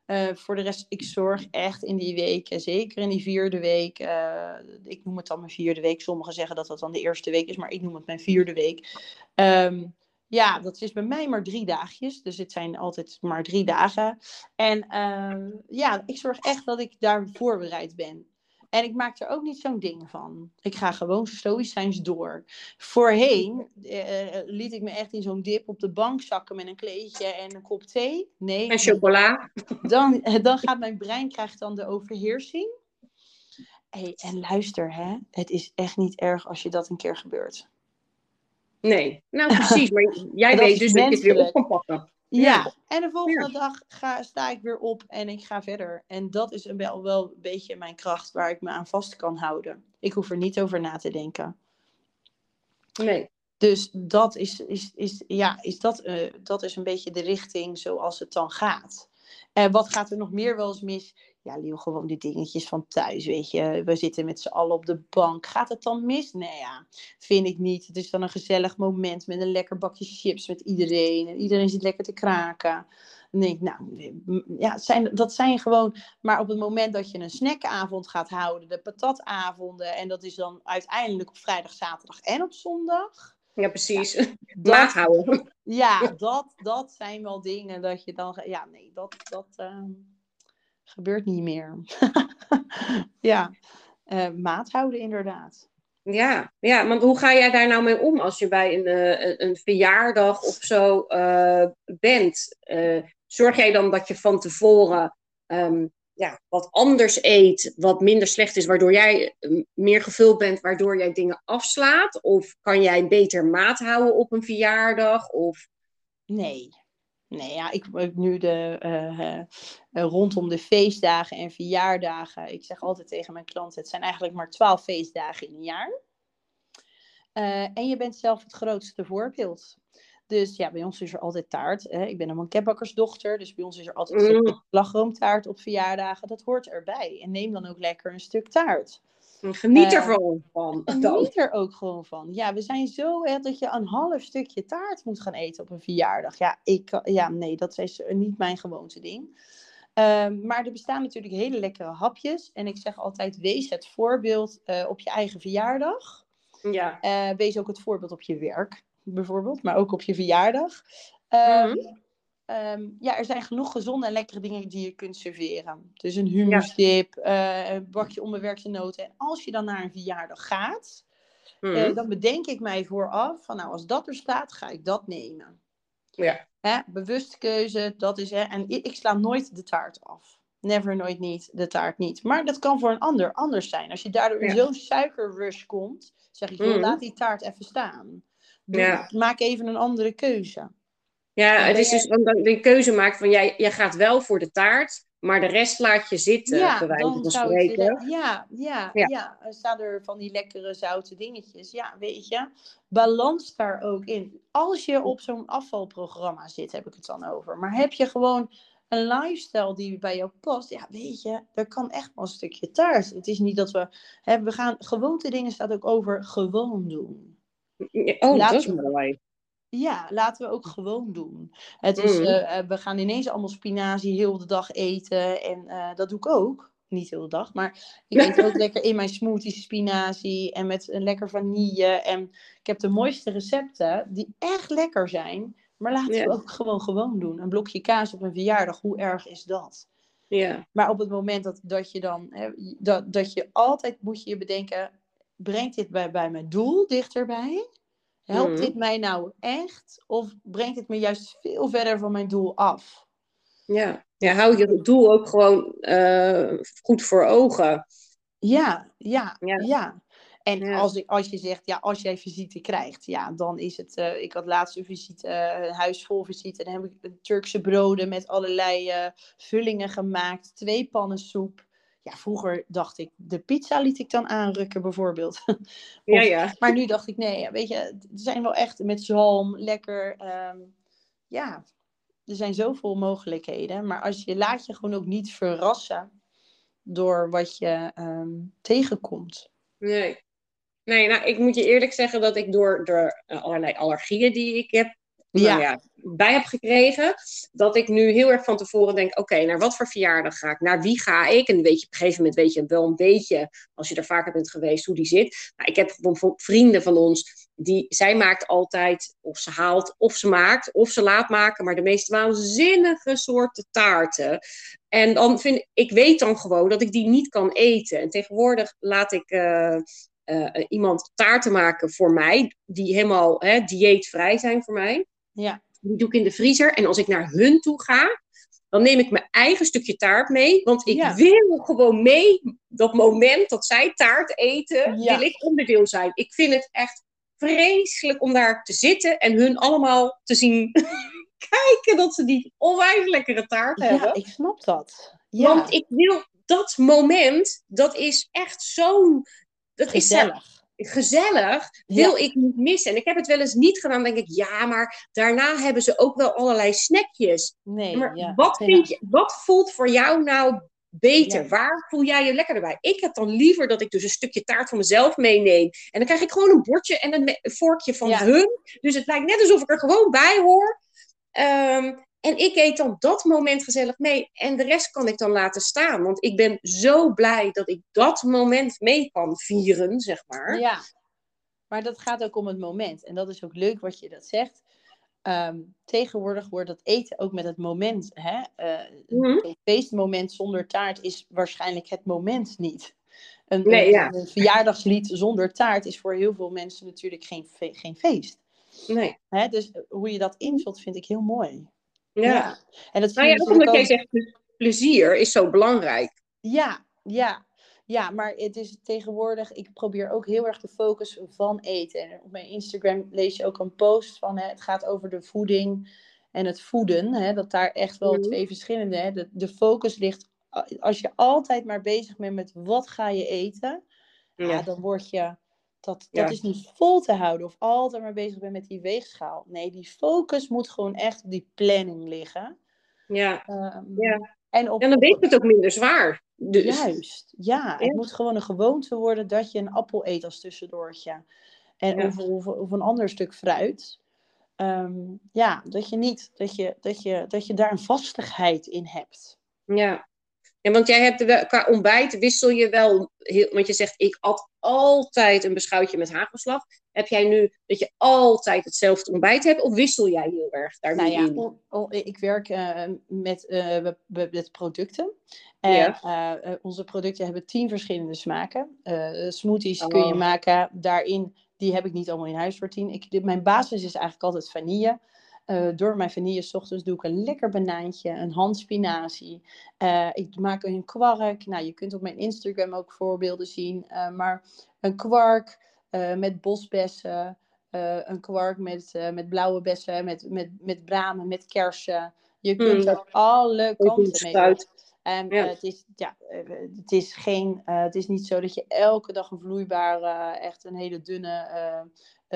Eh, voor de rest, ik zorg echt in die weken, zeker in die vierde week. eh, ik noem het dan mijn vierde week. Sommigen zeggen dat dat dan de eerste week is, maar ik noem het mijn vierde week. Ehm, ja, dat is bij mij maar drie dagjes. Dus het zijn altijd maar drie dagen. En ehm, ja, ik zorg echt dat ik daar voorbereid ben. En ik maak er ook niet zo'n ding van. Ik ga gewoon stoïcijns door. Voorheen eh, eh, liet ik me echt in zo'n dip op de bank zakken met een kleedje en een kop thee. Nee, en chocola. dan, dan gaat mijn brein krijgt dan de overheersing. Hey, en luister, hè, het is echt niet erg als je dat een keer gebeurt. Nee, nou precies. Maar jij weet dus dat je het weer op kan pakken. Ja, en de volgende dag ga, sta ik weer op en ik ga verder. En dat is een wel, wel een beetje mijn kracht waar ik me aan vast kan houden. Ik hoef er niet over na te denken. Nee. Dus dat is, is, is, ja, is, dat, eh, dat is een beetje de richting zoals het dan gaat. En wat gaat er nog meer wel eens mis? Ja, gewoon de dingetjes van thuis, weet je. We zitten met z'n allen op de bank. Gaat het dan mis? Nee, ja, vind ik niet. Het is dan een gezellig moment met een lekker bakje chips met iedereen. En iedereen zit lekker te kraken. Dan denk ik, nou, m- ja, zijn, dat zijn gewoon... Maar op het moment dat je een snackavond gaat houden, de patatavonden... en dat is dan uiteindelijk op vrijdag, zaterdag en op zondag... Ja, precies. Dat- Maat houden. ja, dat, dat zijn wel dingen dat je dan... Ja, nee, dat, dat ehm, gebeurt niet meer. ja, Eh, maat houden inderdaad. Ja, ja, want hoe ga jij daar nou mee om als je bij een, eh, een, een verjaardag of zo eh, bent? Zorg jij dan dat je van tevoren ehm, ja, wat anders eet, wat minder slecht is, waardoor jij meer gevuld bent, waardoor jij dingen afslaat? Of kan jij beter maat houden op een verjaardag? Of... Nee. Nee, ja, ik nu de, eh, eh, rondom de feestdagen en verjaardagen. Ik zeg altijd tegen mijn klanten, het zijn eigenlijk maar twaalf feestdagen in een jaar. Eh, en je bent zelf het grootste voorbeeld. Dus ja, bij ons is er altijd taart. Hè? Ik ben een banketbakkersdochter, dus bij ons is er altijd Mm. mm. slagroomtaart op verjaardagen. Dat hoort erbij. En neem dan ook lekker een stuk taart. Geniet Eh, ervan. Van. En Dan. Geniet er ook gewoon van. Ja, we zijn zo hè, dat je een half stukje taart moet gaan eten op een verjaardag. Ja, ik, ja nee, dat is niet mijn gewoonte ding. Ehm, maar er bestaan natuurlijk hele lekkere hapjes. En ik zeg altijd, wees het voorbeeld eh, op je eigen verjaardag. Ja. Eh, wees ook het voorbeeld op je werk, bijvoorbeeld. Maar ook op je verjaardag. Ehm, Mhm. Ehm, ja, er zijn genoeg gezonde en lekkere dingen die je kunt serveren. Dus een humusdip, eh, een bakje onbewerkte noten. En als je dan naar een verjaardag gaat, Mhm. eh, dan bedenk ik mij vooraf van nou, als dat er staat, ga ik dat nemen. ja. Hè, bewuste keuze, dat is hè. En ik, ik sla nooit de taart af. Never, nooit niet, de taart niet. Maar dat kan voor een ander anders zijn. Als je daardoor in Ja. zo'n suikerrush komt, zeg ik, Mhm. laat die taart even staan. Doe- Ja. Maak even een andere keuze. Ja, het is dus dan dat je een keuze maakt van jij, jij gaat wel voor de taart, maar de rest laat je zitten, bij wijze dan van spreken. ja, ja, Ja. ja. Er staan er van die lekkere zoute dingetjes. Ja, weet je, balans daar ook in. Als je op zo'n afvalprogramma zit, heb ik het dan over. Maar heb je gewoon een lifestyle die bij jou past, ja, weet je, er kan echt wel een stukje taart. Het is niet dat we, hè, we gaan, gewoonte dingen staat ook over gewoon doen. Oh, Laat- dat is mooi. Ja, laten we ook gewoon doen. Het is, Mm. eh, eh, we gaan ineens allemaal spinazie heel de dag eten. En eh, dat doe ik ook. Niet heel de dag, maar ik eet ook lekker in mijn smoothies spinazie. En met een lekker vanille. En ik heb de mooiste recepten die echt lekker zijn. Maar laten we ook gewoon gewoon doen. Een blokje kaas op een verjaardag, hoe erg is dat? Ja, Maar op het moment dat, dat je dan, hè, dat, dat je altijd moet je je bedenken, brengt dit bij, bij mijn doel dichterbij? Helpt Mhm. dit mij nou echt? Of brengt het me juist veel verder van mijn doel af? ja. ja hou je doel ook gewoon eh, goed voor ogen. Ja, ja, Ja. ja. En Ja. Als, als je zegt, ja, als jij visite krijgt, ja, dan is het. eh, ik had laatst een visite, een huis vol visite. En dan heb ik Turkse broden met allerlei eh, vullingen gemaakt. Twee pannen soep. Ja, vroeger dacht ik, de pizza liet ik dan aanrukken, bijvoorbeeld. Ja, Of- ja. Maar nu dacht ik, nee, weet je, er zijn wel echt met zalm, lekker. ehm, ja, er zijn zoveel mogelijkheden. Maar als je laat je gewoon ook niet verrassen door wat je ehm, tegenkomt. Nee. Nee, nou, ik moet je eerlijk zeggen dat ik door, door eh, allerlei allergieën die ik heb, Ja. nou ja, bij heb gekregen, dat ik nu heel erg van tevoren denk, oké, naar wat voor verjaardag ga ik? Naar wie ga ik? En weet je, op een gegeven moment weet je wel een beetje, als je er vaker bent geweest, hoe die zit. Nou, ik heb vrienden van ons, die, zij maakt altijd, of ze haalt, of ze maakt, of ze laat maken, maar de meest waanzinnige soorten taarten. En dan vind ik, weet dan gewoon dat ik die niet kan eten. En tegenwoordig laat ik eh, eh, iemand taarten maken voor mij, die helemaal hè, dieetvrij zijn voor mij. Ja. Die doe ik in de vriezer. En als ik naar hun toe ga, dan neem ik mijn eigen stukje taart mee. Want ik Ja. wil gewoon mee, dat moment dat zij taart eten, Ja. wil ik onderdeel zijn. Ik vind het echt vreselijk om daar te zitten en hun allemaal te zien kijken dat ze die onwijs lekkere taart hebben. Ja, ik snap dat. Ja, Want ik wil dat moment, dat is echt zo'n. Dat is gezellig. wil ik niet missen. En ik heb het wel eens niet gedaan, denk ik, ja, maar daarna hebben ze ook wel allerlei snackjes. Nee, Maar ja. wat, vind je, wat voelt voor jou nou beter? Ja. Waar voel jij je lekker bij? Ik heb dan liever dat ik dus een stukje taart van mezelf meeneem. En dan krijg ik gewoon een bordje en een vorkje van hun. Dus het lijkt net alsof ik er gewoon bij hoor. Ehm, en ik eet dan dat moment gezellig mee. En de rest kan ik dan laten staan. Want ik ben zo blij dat ik dat moment mee kan vieren, zeg maar. Ja, maar dat gaat ook om het moment. En dat is ook leuk wat je dat zegt. Ehm, tegenwoordig wordt dat eten ook met het moment. Hè? Eh, Mhm. Een feestmoment zonder taart is waarschijnlijk het moment niet. Een, Nee, een- ja. een verjaardagslied zonder taart is voor heel veel mensen natuurlijk geen, geen feest. Nee. Hè? Dus hoe je dat invult vind ik heel mooi. Ja. En dat Nou ja, natuurlijk omdat jij zegt, ple- plezier is zo belangrijk. Ja, ja. Ja, maar het is tegenwoordig, ik probeer ook heel erg de focus van eten. En op mijn Instagram lees je ook een post van hè, het gaat over de voeding en het voeden. Hè, dat daar echt wel Mhm. twee verschillende, hè, de, de focus ligt, als je altijd maar bezig bent met wat ga je eten, ja. Ja. dan word je, dat, dat Ja. is niet vol te houden. Of altijd maar bezig bent met die weegschaal. Nee, die focus moet gewoon echt op die planning liggen. Ja. Ehm, Ja. En, op, En dan weet je het ook minder zwaar. Dus. Juist, ja. Het moet gewoon een gewoonte worden dat je een appel eet als tussendoortje. En Ja. of, of, of een ander stuk fruit. Ehm, ja, dat je niet, dat je, dat, je, dat je daar een vastigheid in hebt. Ja. Ja, want jij hebt wel, qua ontbijt wissel je wel, heel, want je zegt ik at altijd een beschuitje met hagelslag. Heb jij nu dat je altijd hetzelfde ontbijt hebt of wissel jij heel erg daar Nou ja, on- on- ik werk eh, met, eh, met producten. En Ja. eh, onze producten hebben tien verschillende smaken. Smoothies kun je Oh. maken. Daarin, die heb ik niet allemaal in huis voor tien. Ik, mijn basis is eigenlijk altijd vanille. Eh, door mijn vanille 's ochtends doe ik een lekker banaantje, een handspinazie. Eh, ik maak een kwark. Nou, je kunt op mijn Instagram ook voorbeelden zien. Eh, maar een kwark met bosbessen. een kwark met, met blauwe bessen, met, met, met bramen, met kersen. Je kunt Mm. er alle kanten mee fruit. En Ja. eh, het, is, ja, eh, het, is geen, eh, het is niet zo dat je elke dag een vloeibare, echt een hele dunne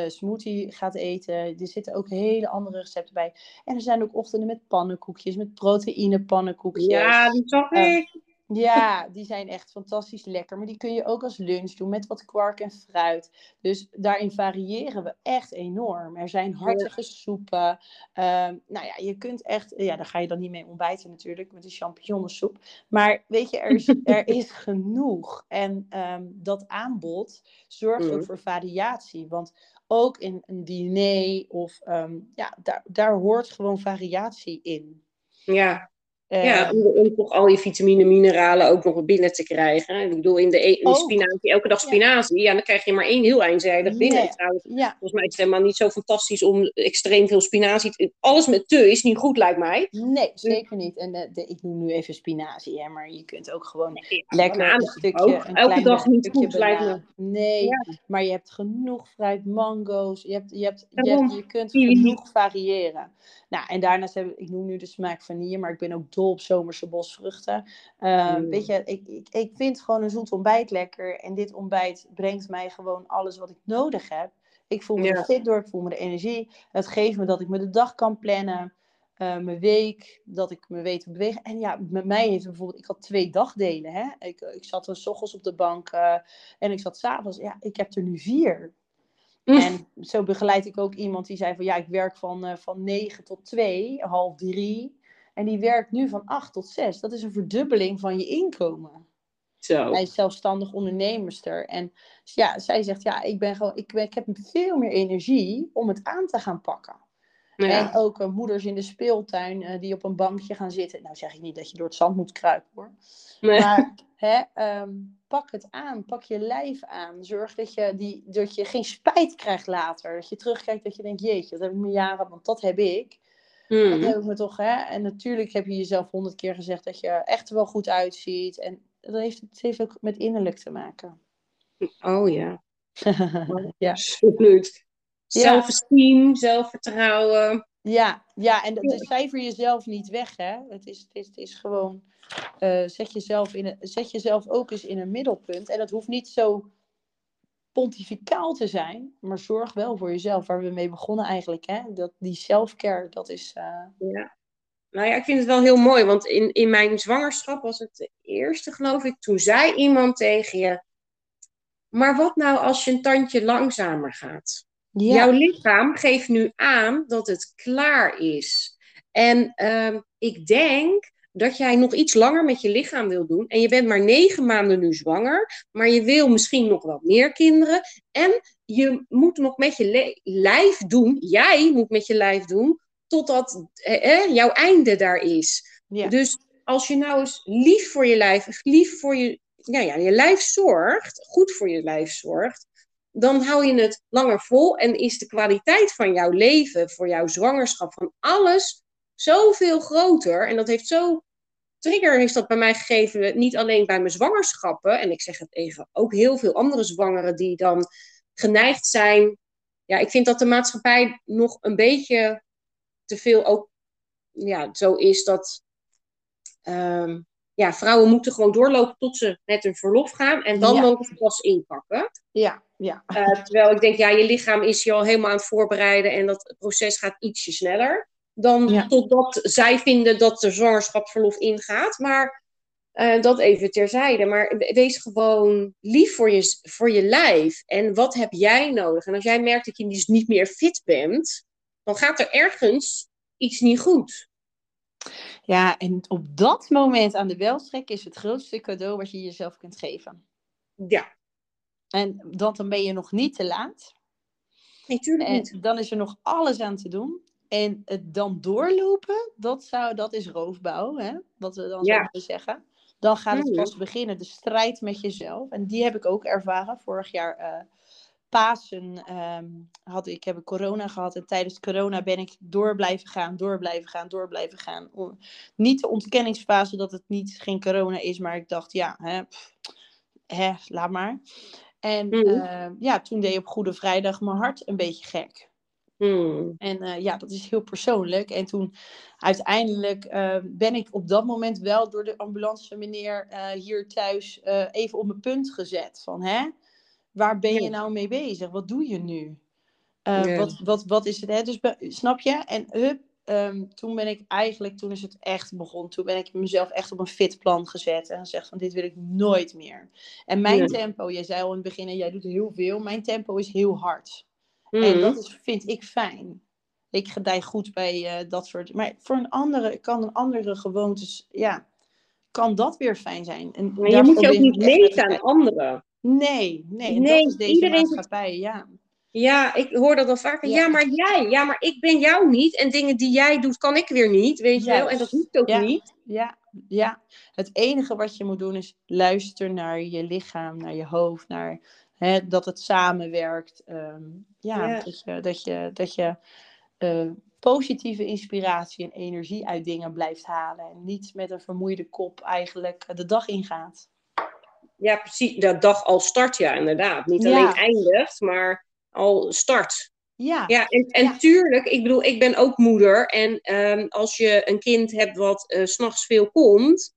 smoothie gaat eten. Er zitten ook hele andere recepten bij. En er zijn ook ochtenden met pannenkoekjes, met proteïne pannenkoekjes. Ja, die zag ik. Ja, die zijn echt fantastisch lekker. Maar die kun je ook als lunch doen met wat kwark en fruit. Dus daarin variëren we echt enorm. Er zijn hartige soepen. Ehm, nou ja, je kunt echt... Ja, daar ga je dan niet mee ontbijten natuurlijk, met de champignonsoep. Maar weet je, er is, er is genoeg. En ehm, dat aanbod zorgt ook voor variatie. Want ook in een diner of... ehm, ja, daar, daar hoort gewoon variatie in. Ja, ja, om, om, toch al je vitamine, mineralen ook nog binnen te krijgen. Ik bedoel, in de, in de spinazie, elke dag spinazie, ja. dan krijg je maar één heel eenzijdig binnen. Nee. Trouwens, ja. volgens mij is het helemaal niet zo fantastisch om extreem veel spinazie te... Alles met te is niet goed, lijkt mij. Nee, zeker niet. En de, de, ik noem nu even spinazie, hè, maar je kunt ook gewoon nee, lekker een stukje... Een elke dag niet goed, lijkt me. Nee, maar je hebt genoeg fruit, mango's, je, hebt, je, hebt, je, hebt, je kunt genoeg variëren. Nou, en daarnaast heb ik, ik noem nu de smaak vanille, maar ik ben ook dol op zomerse bosvruchten. Uh, Weet je, ik, ik, ik vind gewoon een zoet ontbijt lekker. En dit ontbijt brengt mij gewoon alles wat ik nodig heb. Ik voel me ja. fit door, ik voel me de energie. Het geeft me dat ik me de dag kan plannen. Uh, mijn week, dat ik me weet te bewegen. En ja, met mij heeft bijvoorbeeld, ik had twee dagdelen. Hè? Ik, ik zat er s ochtends op de bank uh, en ik zat s'avonds. Ja, ik heb er nu vier. En zo begeleid ik ook iemand die zei van ja, ik werk van, uh, van 9 tot 2, half 3. En die werkt nu van 8 tot 6. Dat is een verdubbeling van je inkomen. Zo. Hij is zelfstandig ondernemerster. En ja, zij zegt ja, ik, ben gewoon, ik, ik heb veel meer energie om het aan te gaan pakken. Ja. En ook uh, moeders in de speeltuin uh, die op een bankje gaan zitten. Nou zeg ik niet dat je door het zand moet kruipen hoor. Nee. Maar hè, um, pak het aan, pak je lijf aan. Zorg dat je, die, dat je geen spijt krijgt later. Dat je terugkijkt dat je denkt, jeetje, dat heb ik me jaren, want dat heb ik. Mm. Dat heb ik me toch, hè. En natuurlijk heb je jezelf honderd keer gezegd dat je echt wel goed uitziet. En dat heeft, het heeft ook met innerlijk te maken. Oh ja. ja. Absoluut. Zelfesteem, zelfvertrouwen. Ja, ja en dus cijfer jezelf niet weg, hè. Het is, het is, het is gewoon, uh, zet, jezelf in een, zet jezelf ook eens in een middelpunt. En dat hoeft niet zo pontificaal te zijn, maar zorg wel voor jezelf, waar we mee begonnen eigenlijk, hè. Dat, die selfcare, dat is... Uh... Ja. Nou ja, ik vind het wel heel mooi, want in, in mijn zwangerschap was het de eerste, geloof ik, toen zei iemand tegen je, maar wat nou als je een tandje langzamer gaat? Ja. Jouw lichaam geeft nu aan dat het klaar is. En uh, ik denk dat jij nog iets langer met je lichaam wil doen. En je bent maar negen maanden nu zwanger. Maar je wil misschien nog wat meer kinderen. En je moet nog met je lijf doen. Jij moet met je lijf doen. Totdat eh, jouw einde daar is. Ja. Dus als je nou eens lief voor je lijf, lief voor je, ja, ja, je lijf zorgt, goed voor je lijf zorgt, dan hou je het langer vol en is de kwaliteit van jouw leven, voor jouw zwangerschap, van alles zoveel groter. En dat heeft zo. Trigger heeft dat bij mij gegeven, niet alleen bij mijn zwangerschappen. En ik zeg het even, ook heel veel andere zwangeren die dan geneigd zijn. Ja, ik vind dat de maatschappij nog een beetje te veel ook ja, zo is dat. Um, ja, vrouwen moeten gewoon doorlopen tot ze met hun verlof gaan. En dan ja. mogen ze pas inpakken. Ja, ja. Uh, terwijl ik denk, ja, je lichaam is je al helemaal aan het voorbereiden. En dat proces gaat ietsje sneller. Dan ja. totdat zij vinden dat de zwangerschapsverlof ingaat. Maar uh, dat even terzijde. Maar wees gewoon lief voor je, voor je lijf. En wat heb jij nodig? En als jij merkt dat je dus niet meer fit bent. Dan gaat er ergens iets niet goed. Ja, en op dat moment aan de welstrek is het grootste cadeau wat je jezelf kunt geven. Ja. En dat dan ben je nog niet te laat. Natuurlijk niet. Dan is er nog alles aan te doen. En het dan doorlopen, dat, zou, dat is roofbouw, hè? wat we dan ja. zouden zeggen. Dan gaat het pas beginnen, de strijd met jezelf. En die heb ik ook ervaren vorig jaar. Uh, Pasen um, had ik, heb ik corona gehad. En tijdens corona ben ik door blijven gaan, door blijven gaan, door blijven gaan. Om, niet de ontkenningsfase dat het niet geen corona is, maar ik dacht, ja, hè, pff, hè laat maar. En mm. uh, ja, toen deed op Goede Vrijdag mijn hart een beetje gek. Mm. En uh, ja, dat is heel persoonlijk. En toen uiteindelijk uh, ben ik op dat moment wel door de ambulance meneer hier thuis even op mijn punt gezet. Van hè, waar ben je nou mee bezig? Wat doe je nu? Uh, ja. wat, wat, wat is het? Hè? Dus snap je? En hup, ehm, toen ben ik eigenlijk, toen is het echt begonnen, toen ben ik mezelf echt op een fit plan gezet en gezegd van dit wil ik nooit meer. En mijn tempo, jij zei al in het begin jij doet heel veel, mijn tempo is heel hard. En Mhm. dat is, vind ik fijn. Ik gedij goed bij eh, dat soort. Maar voor een andere kan een andere gewoontes, ja, kan dat weer fijn zijn. En Maar je moet je ook niet meten aan anderen. Nee, nee, dat is deze iedereen maatschappij, ja. Ja, ik hoor dat dan vaker. Ja. Ja. maar jij. Ja, maar ik ben jou niet. En dingen die jij doet, kan ik weer niet. Weet je wel? En dat hoeft ook Ja. niet. Ja, ja. Het enige wat je moet doen is luisteren naar je lichaam, naar je hoofd, naar hè, dat het samenwerkt. Ehm, ja, Ja. dat je, dat je, dat je eh, positieve inspiratie en energie uit dingen blijft halen. En niet met een vermoeide kop eigenlijk de dag ingaat. Ja, precies. De dag al start, ja, inderdaad. Niet Ja. alleen eindigt, maar al start. Ja, Ja, en, en Ja. tuurlijk, ik bedoel, ik ben ook moeder. En ehm, als je een kind hebt wat eh, s s'nachts veel komt,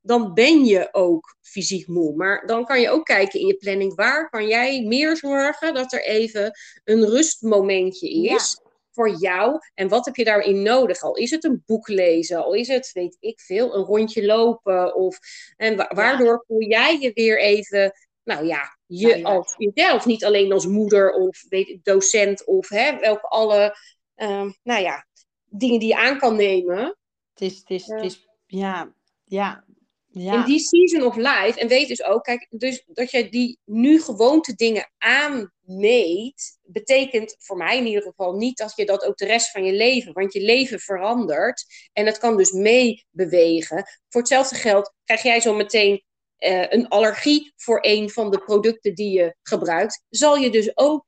dan ben je ook fysiek moe. Maar dan kan je ook kijken in je planning, waar kan jij meer zorgen dat er even een rustmomentje is voor jou? En wat heb je daarin nodig? Al is het een boek lezen, al is het, weet ik veel, een rondje lopen. Of, en wa- waardoor voel jij je weer even, nou ja, je ja. als jezelf, niet alleen als moeder of weet, ik, docent of hè, welke alle, ehm, nou ja, dingen die je aan kan nemen. het is, het is, Ja. het is, ja, ja, ja. In die season of life. En weet dus ook, kijk, dus dat je die nu gewoonte dingen aanmeet, betekent voor mij in ieder geval niet dat je dat ook de rest van je leven, want je leven verandert en het kan dus meebewegen. Voor hetzelfde geld krijg jij zo meteen eh, een allergie voor een van de producten die je gebruikt, zal je dus ook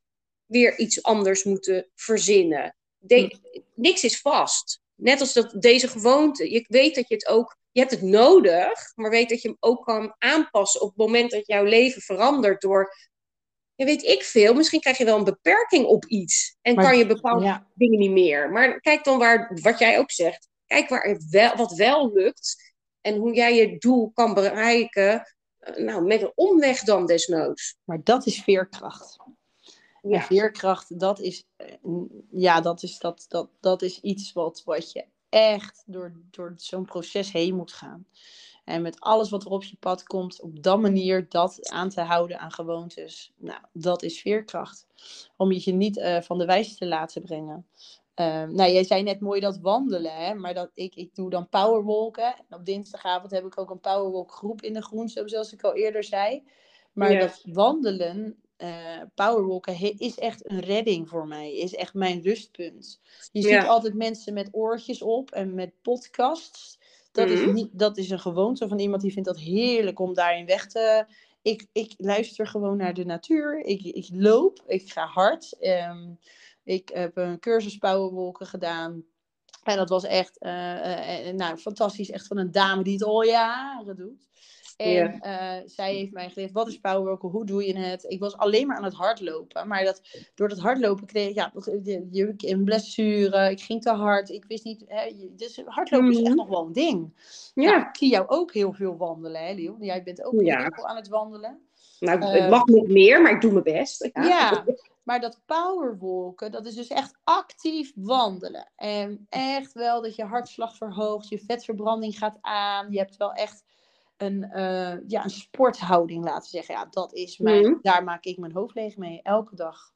weer iets anders moeten verzinnen. De- Niks is vast. Net als dat deze gewoonte. Je weet dat je het ook je hebt het nodig, maar weet dat je hem ook kan aanpassen op het moment dat jouw leven verandert door, weet ik veel, misschien krijg je wel een beperking op iets en Maar- kan je bepaalde ja. dingen niet meer. Maar kijk dan waar, wat jij ook zegt, kijk waar het wel, wat wel lukt en hoe jij je doel kan bereiken, eh, nou, met een omweg dan desnoods. Maar dat is veerkracht. Ja. veerkracht, dat is, eh, ja, dat is, dat, dat, dat is iets wat, wat je echt door, door zo'n proces heen moet gaan. En met alles wat er op je pad komt, op dat manier dat aan te houden aan gewoontes. Nou, dat is veerkracht. Om je niet eh, van de wijs te laten brengen. Eh, nou, jij zei net mooi dat wandelen, hè? maar dat, ik, ik doe dan powerwalken. En op dinsdagavond heb ik ook een powerwalk groep in de groenste, zoals ik al eerder zei. Maar dat wandelen, eh powerwalken, he- is echt een redding voor mij. Is echt mijn rustpunt. Je Ja. ziet altijd mensen met oortjes op en met podcasts. Dat, Mhm. is niet, dat is een gewoonte van iemand die vindt dat heerlijk om daarin weg te... Ik, ik luister gewoon naar de natuur. Ik, ik loop, ik ga hard. Ehm, ik heb een cursus powerwalken gedaan. En dat was echt eh, eh, nou, fantastisch. Echt van een dame die het al jaren doet. En eh, zij heeft mij geleerd, wat is powerwalken, hoe doe je het? Ik was alleen maar aan het hardlopen. Maar dat, door dat hardlopen kreeg ik ja, je- je- een blessure. Ik ging te hard. Ik wist niet... Hè, dus hardlopen is echt Mhm. nog wel een ding. Ja, Nou, ik zie jou ook heel veel wandelen, hè? Jij bent ook Ja. heel veel aan het wandelen. nou, eh, het mag nog meer, maar ik doe mijn best. Ja, maar dat powerwalken, dat is dus echt actief wandelen. En echt wel dat je hartslag verhoogt, je vetverbranding gaat aan. Je hebt wel echt een, eh, ja, een sporthouding, laten we zeggen. Ja, dat is mijn, Mhm. daar maak ik mijn hoofd leeg mee, elke dag.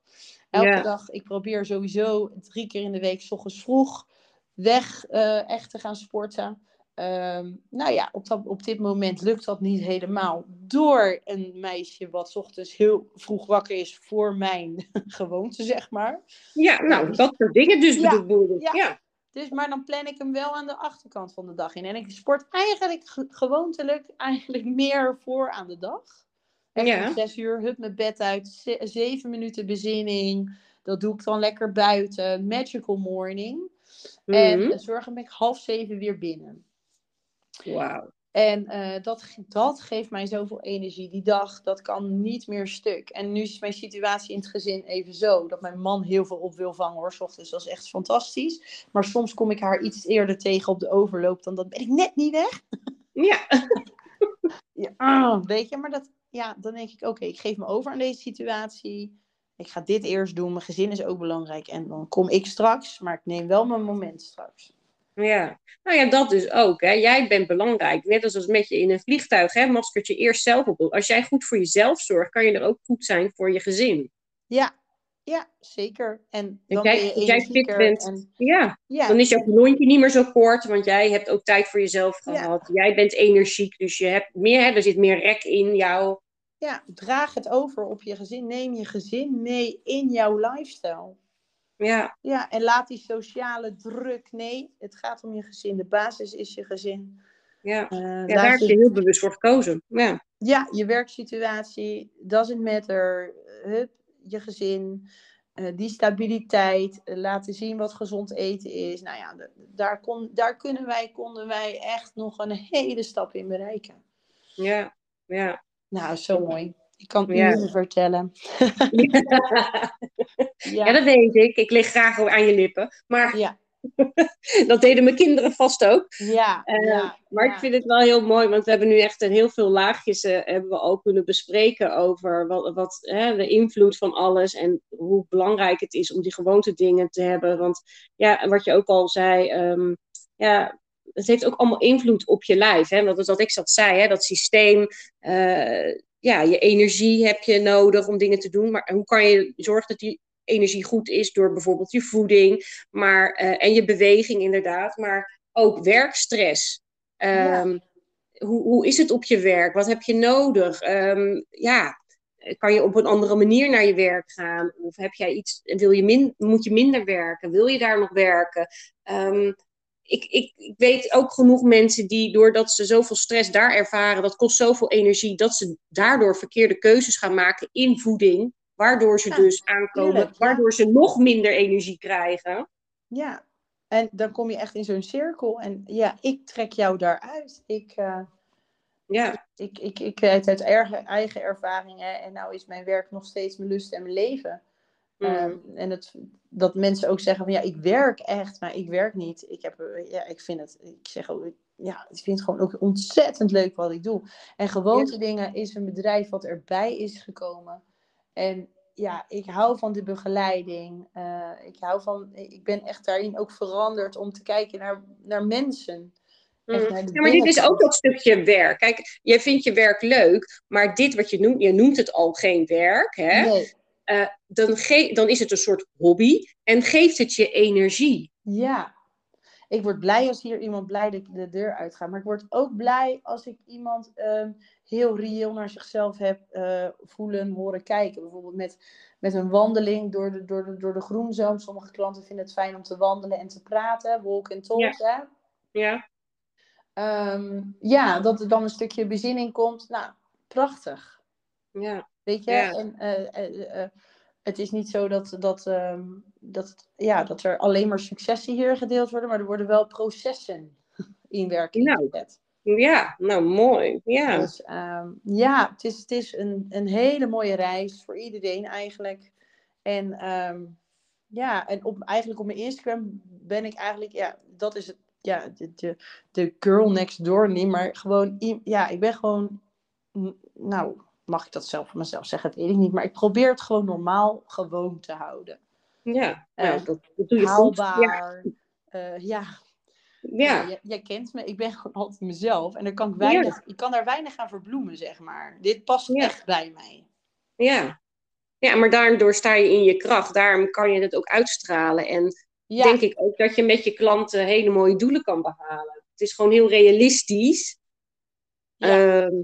Elke dag, ik probeer sowieso drie keer in de week, s ochtends vroeg, weg eh, echt te gaan sporten. Ehm, nou ja, op, dat, op dit moment lukt dat niet helemaal. Door een meisje wat 's ochtends heel vroeg wakker is voor mijn gewoonte, zeg maar. Ja, nou, dat soort dingen dus Ja, bedoel ik. ja. Ja. Dus, maar dan plan ik hem wel aan de achterkant van de dag in. En ik sport eigenlijk ge- gewoontelijk eigenlijk meer voor aan de dag. Echt Ja. om zes uur, hup mijn bed uit, ze- zeven minuten bezinning. Dat doe ik dan lekker buiten. Magical morning. En Mhm. uh, zorg ik half zeven weer binnen. Wauw. En eh, dat, dat geeft mij zoveel energie. Die dag, dat kan niet meer stuk. En nu is mijn situatie in het gezin even zo. Dat mijn man heel veel op wil vangen hoor. 's ochtends, dat is echt fantastisch. Maar soms kom ik haar iets eerder tegen op de overloop. Dan dat ben ik net niet weg. Ja. Ja, ah, weet je, maar dat, ja, dan denk ik, oké, ik geef me over aan deze situatie. ik ga dit eerst doen, mijn gezin is ook belangrijk. En dan kom ik straks, maar ik neem wel mijn moment straks. Ja, nou ja, dat dus ook. Hè. Jij bent belangrijk. Net als, als met je in een vliegtuig, hè, maskert je eerst zelf op. Als jij goed voor jezelf zorgt, kan je er ook goed zijn voor je gezin. Ja, ja zeker. En En dan kijk, ben je als jij fit bent, en- ja, ja, dan is jouw lontje niet meer zo kort, want jij hebt ook tijd voor jezelf Ja. gehad. Jij bent energiek, dus je hebt meer, hè, er zit meer rek in jou. ja, draag het over op je gezin. Neem je gezin mee in jouw lifestyle. Ja, Ja, en laat die sociale druk. Nee, het gaat om je gezin. De basis is je gezin. ja. Eh, ja daar heb je heel bewust voor gekozen. Ja, Ja, je werksituatie, doesn't matter. Hup, je gezin, eh, die stabiliteit, eh, laten zien wat gezond eten is. Nou ja, daar, kon, daar kunnen wij, konden wij echt nog een hele stap in bereiken. ja, ja. Nou, zo mooi. Ik kan het Ja. uren vertellen. Ja, dat weet ik. Ik lig graag aan je lippen. Maar ja, dat deden mijn kinderen vast ook. ja, Eh, ja, Maar ja. ik vind het wel heel mooi, want we hebben nu echt een heel veel laagjes eh, hebben we ook kunnen bespreken over wat, wat hè, de invloed van alles en hoe belangrijk het is om die gewoonte dingen te hebben. Want ja, wat je ook al zei, ehm, ja, het heeft ook allemaal invloed op je lijf. Hè? Want wat ik zat zei, hè, dat systeem, eh, ja, je energie heb je nodig om dingen te doen. Maar hoe kan je zorgen dat die energie goed is door bijvoorbeeld je voeding maar, eh, en je beweging inderdaad, maar ook werkstress. Ja. Ehm, hoe, hoe is het op je werk? Wat heb je nodig? Ehm, ja, kan je op een andere manier naar je werk gaan? Of heb jij iets, wil je min, moet je minder werken? Wil je daar nog werken? Ehm, ik, ik, ik weet ook genoeg mensen die, doordat ze zoveel stress daar ervaren, dat kost zoveel energie, dat ze daardoor verkeerde keuzes gaan maken in voeding. Waardoor ze Ja, dus aankomen, tuurlijk, ja. waardoor ze nog minder energie krijgen. Ja, en dan kom je echt in zo'n cirkel. En ja, ik trek jou daaruit. Ik, eh, Ja, ik, ik, ik uit eigen, eigen ervaringen. En nou is mijn werk nog steeds mijn lust en mijn leven. Mm. Ehm, en het, dat mensen ook zeggen van ja, ik werk echt, maar ik werk niet. Ik, heb, eh, ja, ik vind het, ik zeg ook, ja, ik vind het gewoon ook ontzettend leuk wat ik doe. En gewoonte dingen is een bedrijf wat erbij is gekomen. En ja, ik hou van de begeleiding. Eh, ik hou van, ik ben echt daarin ook veranderd om te kijken naar, naar mensen. Echt naar de Ja, maar dit is ook dat stukje werk. Kijk, jij vindt je werk leuk, maar dit wat je noemt, je noemt het al geen werk, hè? Nee, Eh, dan, ge- dan is het een soort hobby en geeft het je energie. Ja, ik word blij als hier iemand blij de, de deur uitgaat. Maar ik word ook blij als ik iemand ehm, heel reëel naar zichzelf heb eh, voelen, horen kijken. Bijvoorbeeld met, met een wandeling door de, door, de, door de groenzoom. Sommige klanten vinden het fijn om te wandelen en te praten. Walk and talk, hè? Ja, Ehm, ja, dat er dan een stukje bezinning komt. Nou, prachtig. Ja, Weet je? Ja. En eh, eh, eh, het is niet zo dat, dat, ehm, dat, ja, dat er alleen maar successen hier gedeeld worden, maar er worden wel processen in werking Nou. gezet. ja, nou mooi. Ja, Dus ehm, ja, het is, het is een, een hele mooie reis voor iedereen eigenlijk. En ehm, ja, en op, eigenlijk op mijn Instagram ben ik eigenlijk, ja, dat is het, ja, de, de, de girl next door niet, maar gewoon, ja, ik ben gewoon, nou, mag ik dat zelf van mezelf zeggen, dat weet ik niet, maar ik probeer het gewoon normaal gewoon te houden. ja. Nou, Eh, dat, dat doe je goed. Ja, Haalbaar. Ja, ja ja, ja, jij, jij kent me, ik ben gewoon altijd mezelf. En dan kan ik, weinig, ik kan daar weinig aan verbloemen, zeg maar. Dit past Ja. echt bij mij. ja. Ja, maar daardoor sta je in je kracht. Daarom kan je het ook uitstralen. En Ja, denk ik ook dat je met je klanten hele mooie doelen kan behalen. Het is gewoon heel realistisch, ja, ehm,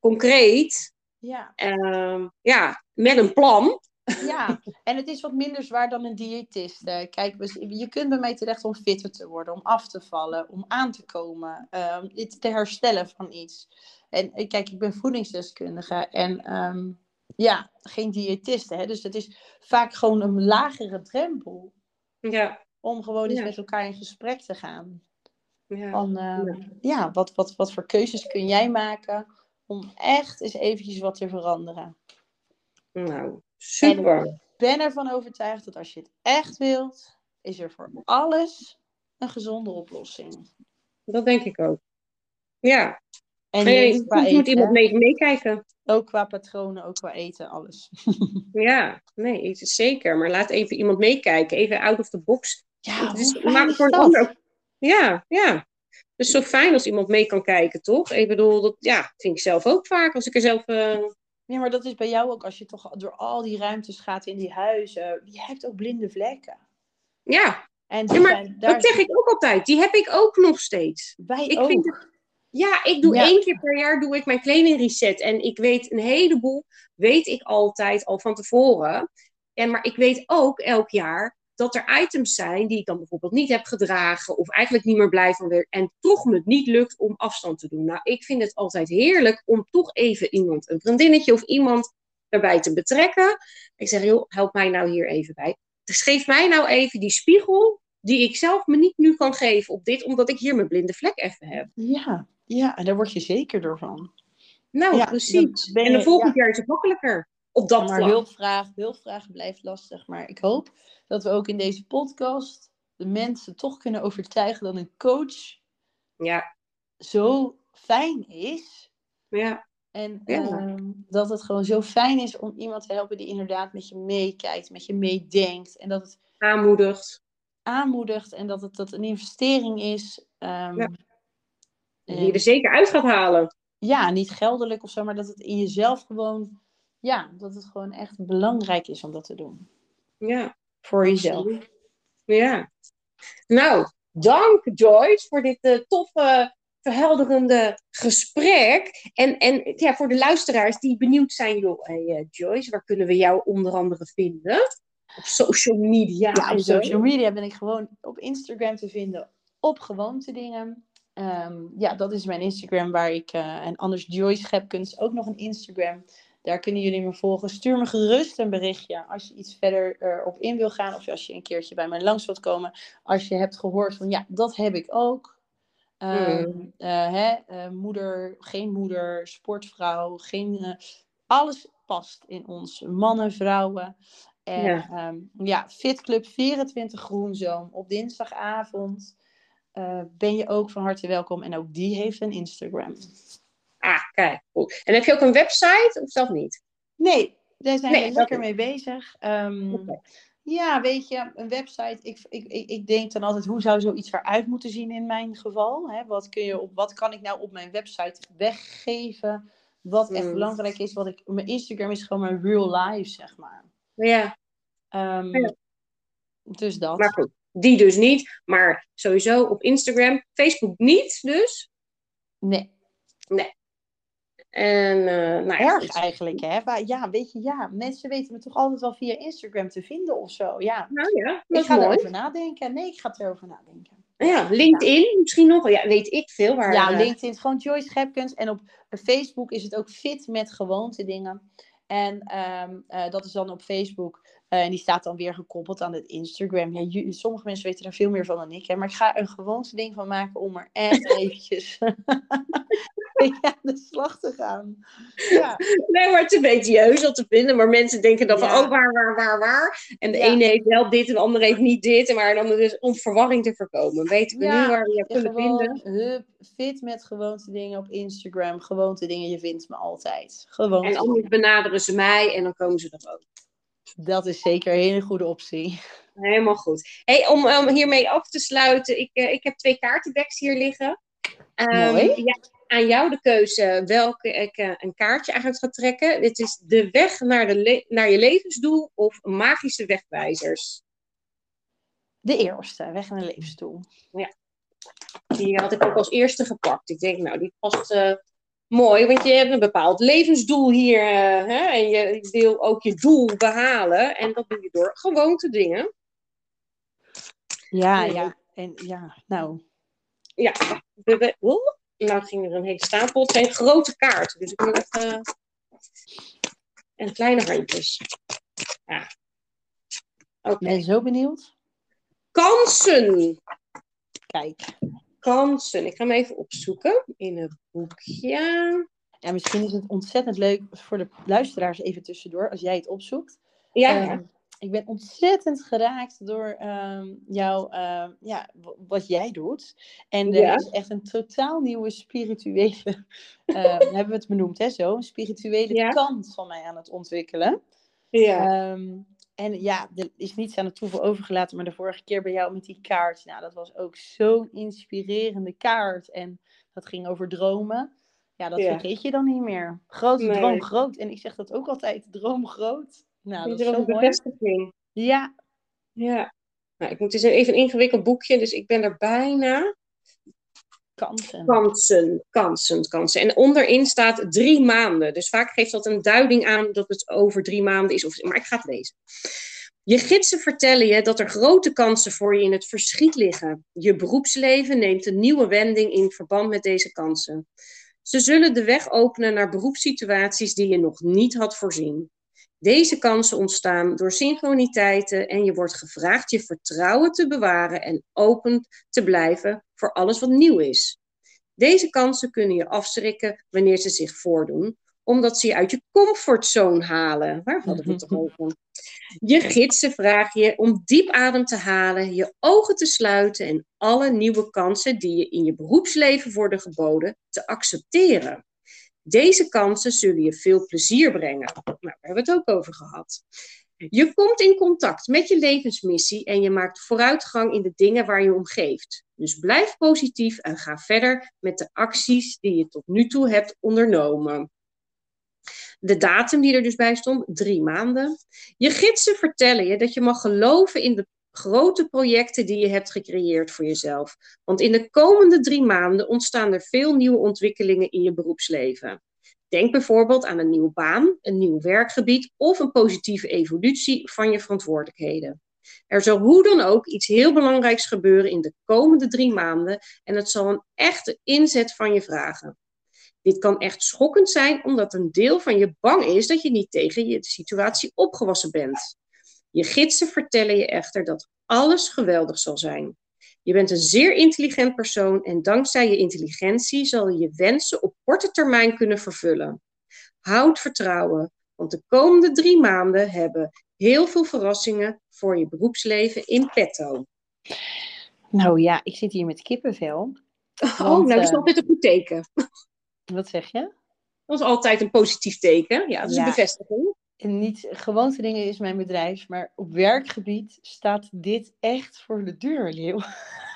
concreet, ja, ehm, ja, met een plan. ja. En het is wat minder zwaar dan een diëtist. Eh, Kijk, je kunt bij mij terecht om fitter te worden, om af te vallen, om aan te komen, um, iets te herstellen van iets. En eh, kijk, ik ben voedingsdeskundige en ehm, ja, geen diëtiste. Hè? Dus het is vaak gewoon een lagere drempel Ja, om gewoon eens Ja. met elkaar in gesprek te gaan. ja. Van, ja, wat, wat, wat voor keuzes kun jij maken om echt eens eventjes wat te veranderen? nou, super. Ik ben ervan overtuigd dat als je het echt wilt, is er voor alles een gezonde oplossing. Dat denk ik ook. Ja, En Nee, soms moet eten, iemand mee, meekijken. Ook qua patronen, ook qua eten, alles. Ja, nee, het is zeker. Maar laat even iemand meekijken. Even out of the box. Ja, Het is- maar is voor een ander Ja, ja. Dus zo fijn als iemand mee kan kijken, toch? Ik bedoel, dat ja, vind ik zelf ook vaak. Als ik er zelf... eh, Ja, maar dat is bij jou ook als je toch door al die ruimtes gaat in die huizen. Je hebt ook blinde vlekken. Ja, En Ja, maar zijn, daar dat zeg ik ook altijd. Die heb ik ook nog steeds. Wij Ik ook. vind Ja, ik doe Ja. één keer per jaar doe ik mijn kledingreset. En ik weet een heleboel, weet ik altijd al van tevoren. En, maar ik weet ook elk jaar dat er items zijn die ik dan bijvoorbeeld niet heb gedragen. Of eigenlijk niet meer blij van weer. En toch me het niet lukt om afstand te doen. Nou, ik vind het altijd heerlijk om toch even iemand, een vriendinnetje of iemand erbij te betrekken. Ik zeg, joh, help mij nou hier even bij. Dus geef mij nou even die spiegel die ik zelf me niet nu kan geven op dit, omdat ik hier mijn blinde vlek even heb. Ja, ja, en daar word je zeker door van. Nou, Ja, precies. en de je- volgend ja. jaar is het makkelijker. Op dat maar vlak. hulpvraag, hulpvraag blijft lastig. Maar ik hoop dat we ook in deze podcast de mensen toch kunnen overtuigen dat een coach Ja, zo fijn is. ja, En Ja. ehm, dat het gewoon zo fijn is om iemand te helpen die inderdaad met je meekijkt, met je meedenkt. En dat het aanmoedigt. aanmoedigt en dat het dat een investering is. ehm, Ja. Die je er zeker uit gaat halen. ja, niet geldelijk of zo, maar dat het in jezelf gewoon, ja, dat het gewoon echt belangrijk is om dat te doen. Ja, Voor jezelf. ja. Nou, dank Joyce voor dit eh, toffe, verhelderende gesprek. En, en ja, voor de luisteraars die benieuwd zijn, joh, hey, eh, Joyce, waar kunnen we jou onder andere vinden? Op social media Ja, op social media ben ik gewoon op Instagram te vinden op gewoonte dingen. Ehm, ja, dat is mijn Instagram waar ik, eh, en anders Joyce Schepkens, ook nog een Instagram. Daar kunnen jullie me volgen. Stuur me gerust een berichtje als je iets verder erop in wil gaan. Of als je een keertje bij mij langs wilt komen. Als je hebt gehoord van, ja, dat heb ik ook. Ehm, eh, hè, eh, moeder, geen moeder, sportvrouw, geen, eh, alles past in ons. Mannen, vrouwen. En Ja. ja, ja Fitclub 24 Groenzoom op dinsdagavond. eh, ben je ook van harte welkom. En ook die heeft een Instagram. Ah, kijk, goed. En heb je ook een website of dat niet? Nee, daar zijn Nee, we lekker mee bezig. Ehm. Ja, weet je, een website. Ik, ik, ik, ik denk dan altijd, hoe zou zoiets eruit moeten zien in mijn geval? Hè? Wat, kun je op, wat kan ik nou op mijn website weggeven? Wat echt Hmm. belangrijk is. Wat ik, mijn Instagram is gewoon mijn real life, zeg maar. Ja, Ja. Dus dat. maar goed. Die dus niet, maar sowieso op Instagram. Facebook niet dus. nee, En, eh nou erg eigenlijk, hè? Maar ja, weet je, ja, mensen weten me toch altijd wel via Instagram te vinden of zo. Ja, Nou ja, ik ga mooi. erover nadenken. Nee, ik ga erover nadenken. Ja, LinkedIn misschien nog. Ja, weet ik veel. Waar, Ja, eh, LinkedIn gewoon Joyce Schepkens. En op Facebook is het ook fit met gewoonte dingen. En ehm, eh, dat is dan op Facebook. En die staat dan weer gekoppeld aan het Instagram. Ja, sommige mensen weten er veel meer van dan ik. Hè, maar ik ga er een gewoonte ding van maken om er echt eventjes mee aan de slag te gaan. Ja, Nee, maar het is een beetje heus al te vinden. Maar mensen denken dan van, Ja. oh, waar, waar, waar, waar. En de Ja. ene heeft wel dit en de andere heeft niet dit. Maar dan dus om verwarring te voorkomen. Weten we nu waar we je kunnen gewoon vinden. hup, fit met gewoonte dingen op Instagram. Gewoonte dingen, je vindt me altijd. Gewoonte En anders benaderen ze mij en dan komen ze er ook. Dat is zeker een hele goede optie. Helemaal goed. Hey, om, hiermee af te sluiten. Ik, eh, ik heb twee kaartendeks hier liggen. Ehm, Mooi. Ja, aan jou de keuze welke ik eh, een kaartje uit ga trekken. Dit is de weg naar, de naar je levensdoel of magische wegwijzers. De eerste, weg naar de levensstoel. Die had ik ook als eerste gepakt. Ik denk, nou, die past eh, mooi, want je hebt een bepaald levensdoel hier. eh, hè? En je wil ook je doel behalen. En dat doe je door gewoonte dingen. Ja, Ja. ja. En ja, nou. Ja, oeh, nou ging er een hele stapel. Het zijn grote kaarten, dus ik moet even... En kleine handjes. Ja. Ben zo benieuwd. Kansen. Kijk. Kansen. Ik ga hem even opzoeken in het boekje. Ja, misschien is het ontzettend leuk voor de luisteraars even tussendoor, als jij het opzoekt. Ja, Ehm, ik ben ontzettend geraakt door ehm, jou, ehm, ja, wat jij doet. En er is echt een totaal nieuwe spirituele, uh, hebben we het benoemd, hè, zo? Een spirituele kant van mij aan het ontwikkelen. Ja. en ja, er is niets aan het toeval overgelaten, maar de vorige keer bij jou met die kaart, nou, dat was ook zo'n inspirerende kaart. En dat ging over dromen. Ja, dat vergeet je dan niet meer. Grote droom groot. En ik zeg dat ook altijd, droom groot. Nou, dat is zo bevestiging. Ja. Ja. Nou, ik moet, het is even een ingewikkeld boekje, dus ik ben er bijna. Kansen. Kansen, kansen, kansen. En onderin staat drie maanden. Dus vaak geeft dat een duiding aan dat het over drie maanden is. Of, maar ik ga het lezen. Je gidsen vertellen je dat er grote kansen voor je in het verschiet liggen. Je beroepsleven neemt een nieuwe wending in verband met deze kansen. Ze zullen de weg openen naar beroepssituaties die je nog niet had voorzien. Deze kansen ontstaan door synchroniteiten en je wordt gevraagd je vertrouwen te bewaren en open te blijven voor alles wat nieuw is. Deze kansen kunnen je afschrikken wanneer ze zich voordoen, omdat ze je uit je comfortzone halen. Waar hadden we het toch over? Je gidsen vragen je om diep adem te halen, je ogen te sluiten en alle nieuwe kansen die je in je beroepsleven worden geboden te accepteren. Deze kansen zullen je veel plezier brengen. Nou, daar hebben we het ook over gehad. Je komt in contact met je levensmissie en je maakt vooruitgang in de dingen waar je om geeft. Dus blijf positief en ga verder met de acties die je tot nu toe hebt ondernomen. De datum die er dus bij stond, drie maanden. Je gidsen vertellen je dat je mag geloven in de grote projecten die je hebt gecreëerd voor jezelf. Want in de komende drie maanden ontstaan er veel nieuwe ontwikkelingen in je beroepsleven. Denk bijvoorbeeld aan een nieuwe baan, een nieuw werkgebied of een positieve evolutie van je verantwoordelijkheden. Er zal hoe dan ook iets heel belangrijks gebeuren in de komende drie maanden en het zal een echte inzet van je vragen. Dit kan echt schokkend zijn, omdat een deel van je bang is dat je niet tegen je situatie opgewassen bent. Je gidsen vertellen je echter dat alles geweldig zal zijn. Je bent een zeer intelligent persoon en dankzij je intelligentie zal je je wensen op korte termijn kunnen vervullen. Houd vertrouwen, want de komende drie maanden hebben heel veel verrassingen voor je beroepsleven in petto. Nou ja, ik zit hier met kippenvel. oh, nou dat is uh, altijd een goed teken. Wat zeg je? Dat is altijd een positief teken. Ja, dat is een bevestiging. En niet gewoonte dingen is mijn bedrijf, maar op werkgebied staat dit echt voor de deur, Leeuw.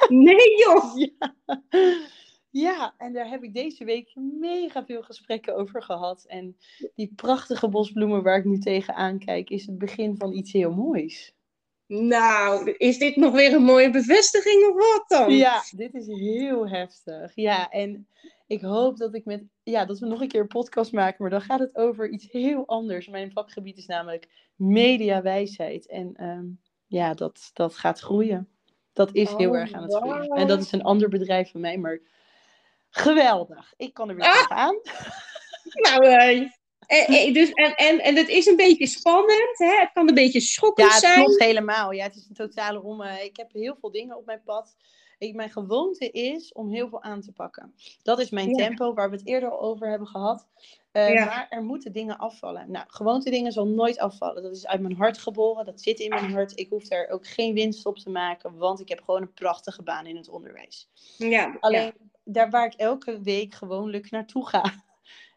Nee, joh! Ja. ja, en daar heb ik deze week mega veel gesprekken over gehad. En die prachtige bosbloemen waar ik nu tegenaan kijk, is het begin van iets heel moois. Nou, is dit nog weer een mooie bevestiging of wat dan? Ja, dit is heel heftig. Ja, en ik hoop dat ik met, ja, dat we nog een keer een podcast maken, maar dan gaat het over iets heel anders. Mijn vakgebied is namelijk mediawijsheid. En ehm, ja, dat, dat gaat groeien. Dat is heel oh, erg aan het groeien. En dat is een ander bedrijf van mij, maar geweldig. Ik kan er weer ah! aan. Nou, uh, en, dus, en, en, en het is een beetje spannend, hè? het kan een beetje schokkend zijn. Ja, het klopt helemaal. Ja, het is een totale om. ik heb heel veel dingen op mijn pad. Ik, mijn gewoonte is om heel veel aan te pakken. Dat is mijn tempo, waar we het eerder al over hebben gehad. Uh, Maar er moeten dingen afvallen. Nou, gewoonte dingen zal nooit afvallen. Dat is uit mijn hart geboren. Dat zit in mijn hart. Ik hoef daar ook geen winst op te maken, want ik heb gewoon een prachtige baan in het onderwijs. Ja, Alleen daar waar ik elke week gewoonlijk naartoe ga. Uh,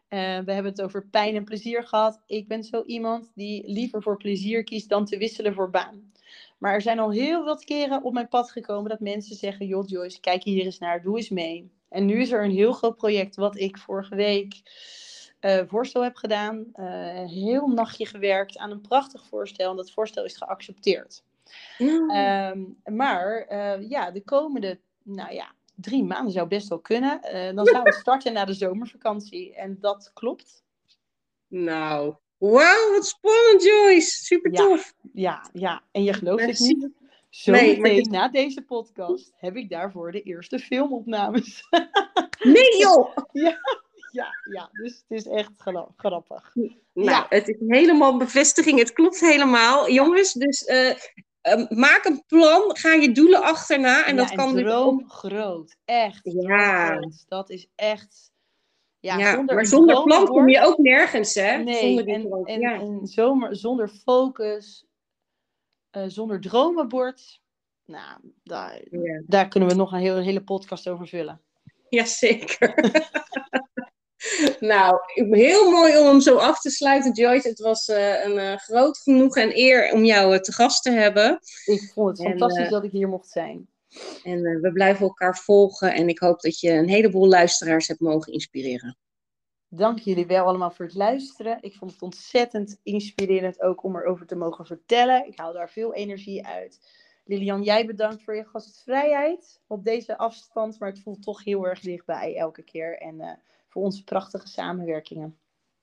we hebben het over pijn en plezier gehad. Ik ben zo iemand die liever voor plezier kiest dan te wisselen voor baan. Maar er zijn al heel wat keren op mijn pad gekomen dat mensen zeggen: Joh, Joyce, kijk hier eens naar, doe eens mee. En nu is er een heel groot project wat ik vorige week uh, voorstel heb gedaan. Uh, een heel nachtje gewerkt aan een prachtig voorstel. En dat voorstel is geaccepteerd. Um, maar uh, ja, de komende, nou ja, drie maanden zou best wel kunnen. dan gaan we starten na de zomervakantie. En dat klopt. Nou, Wauw, wat spannend, Joyce. Super tof. Ja, ja, en je gelooft het niet. Zo nee, na deze podcast heb ik daarvoor de eerste filmopnames. Nee joh! ja, ja, ja, dus het is echt grappig. Nou, ja. het is helemaal bevestiging. Het klopt helemaal. Jongens, dus uh, maak een plan. Ga je doelen achterna. En dat kan droom groot. Echt. Ja. Dat is echt ja, zonder maar zonder plan kom je ook nergens, hè? Nee, zonder en, en, ja. en zomer, zonder focus uh, zonder dromenbord. Nou, daar, daar kunnen we nog een hele, hele podcast over vullen. Jazeker. nou, heel mooi om hem zo af te sluiten, Joyce. Het was uh, een uh, groot genoeg en eer om jou uh, te gast te hebben. Ik vond het fantastisch dat ik hier mocht zijn. En we blijven elkaar volgen en ik hoop dat je een heleboel luisteraars hebt mogen inspireren. Dank jullie wel allemaal voor het luisteren. Ik vond het ontzettend inspirerend ook om erover te mogen vertellen. Ik haal daar veel energie uit. Lilian, jij bedankt voor je gastvrijheid op deze afstand, maar het voelt toch heel erg dichtbij elke keer. En voor onze prachtige samenwerkingen.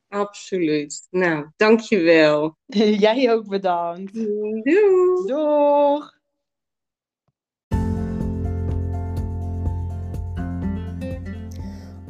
Absoluut. Nou, dankjewel. Jij ook bedankt. Doei. Doeg.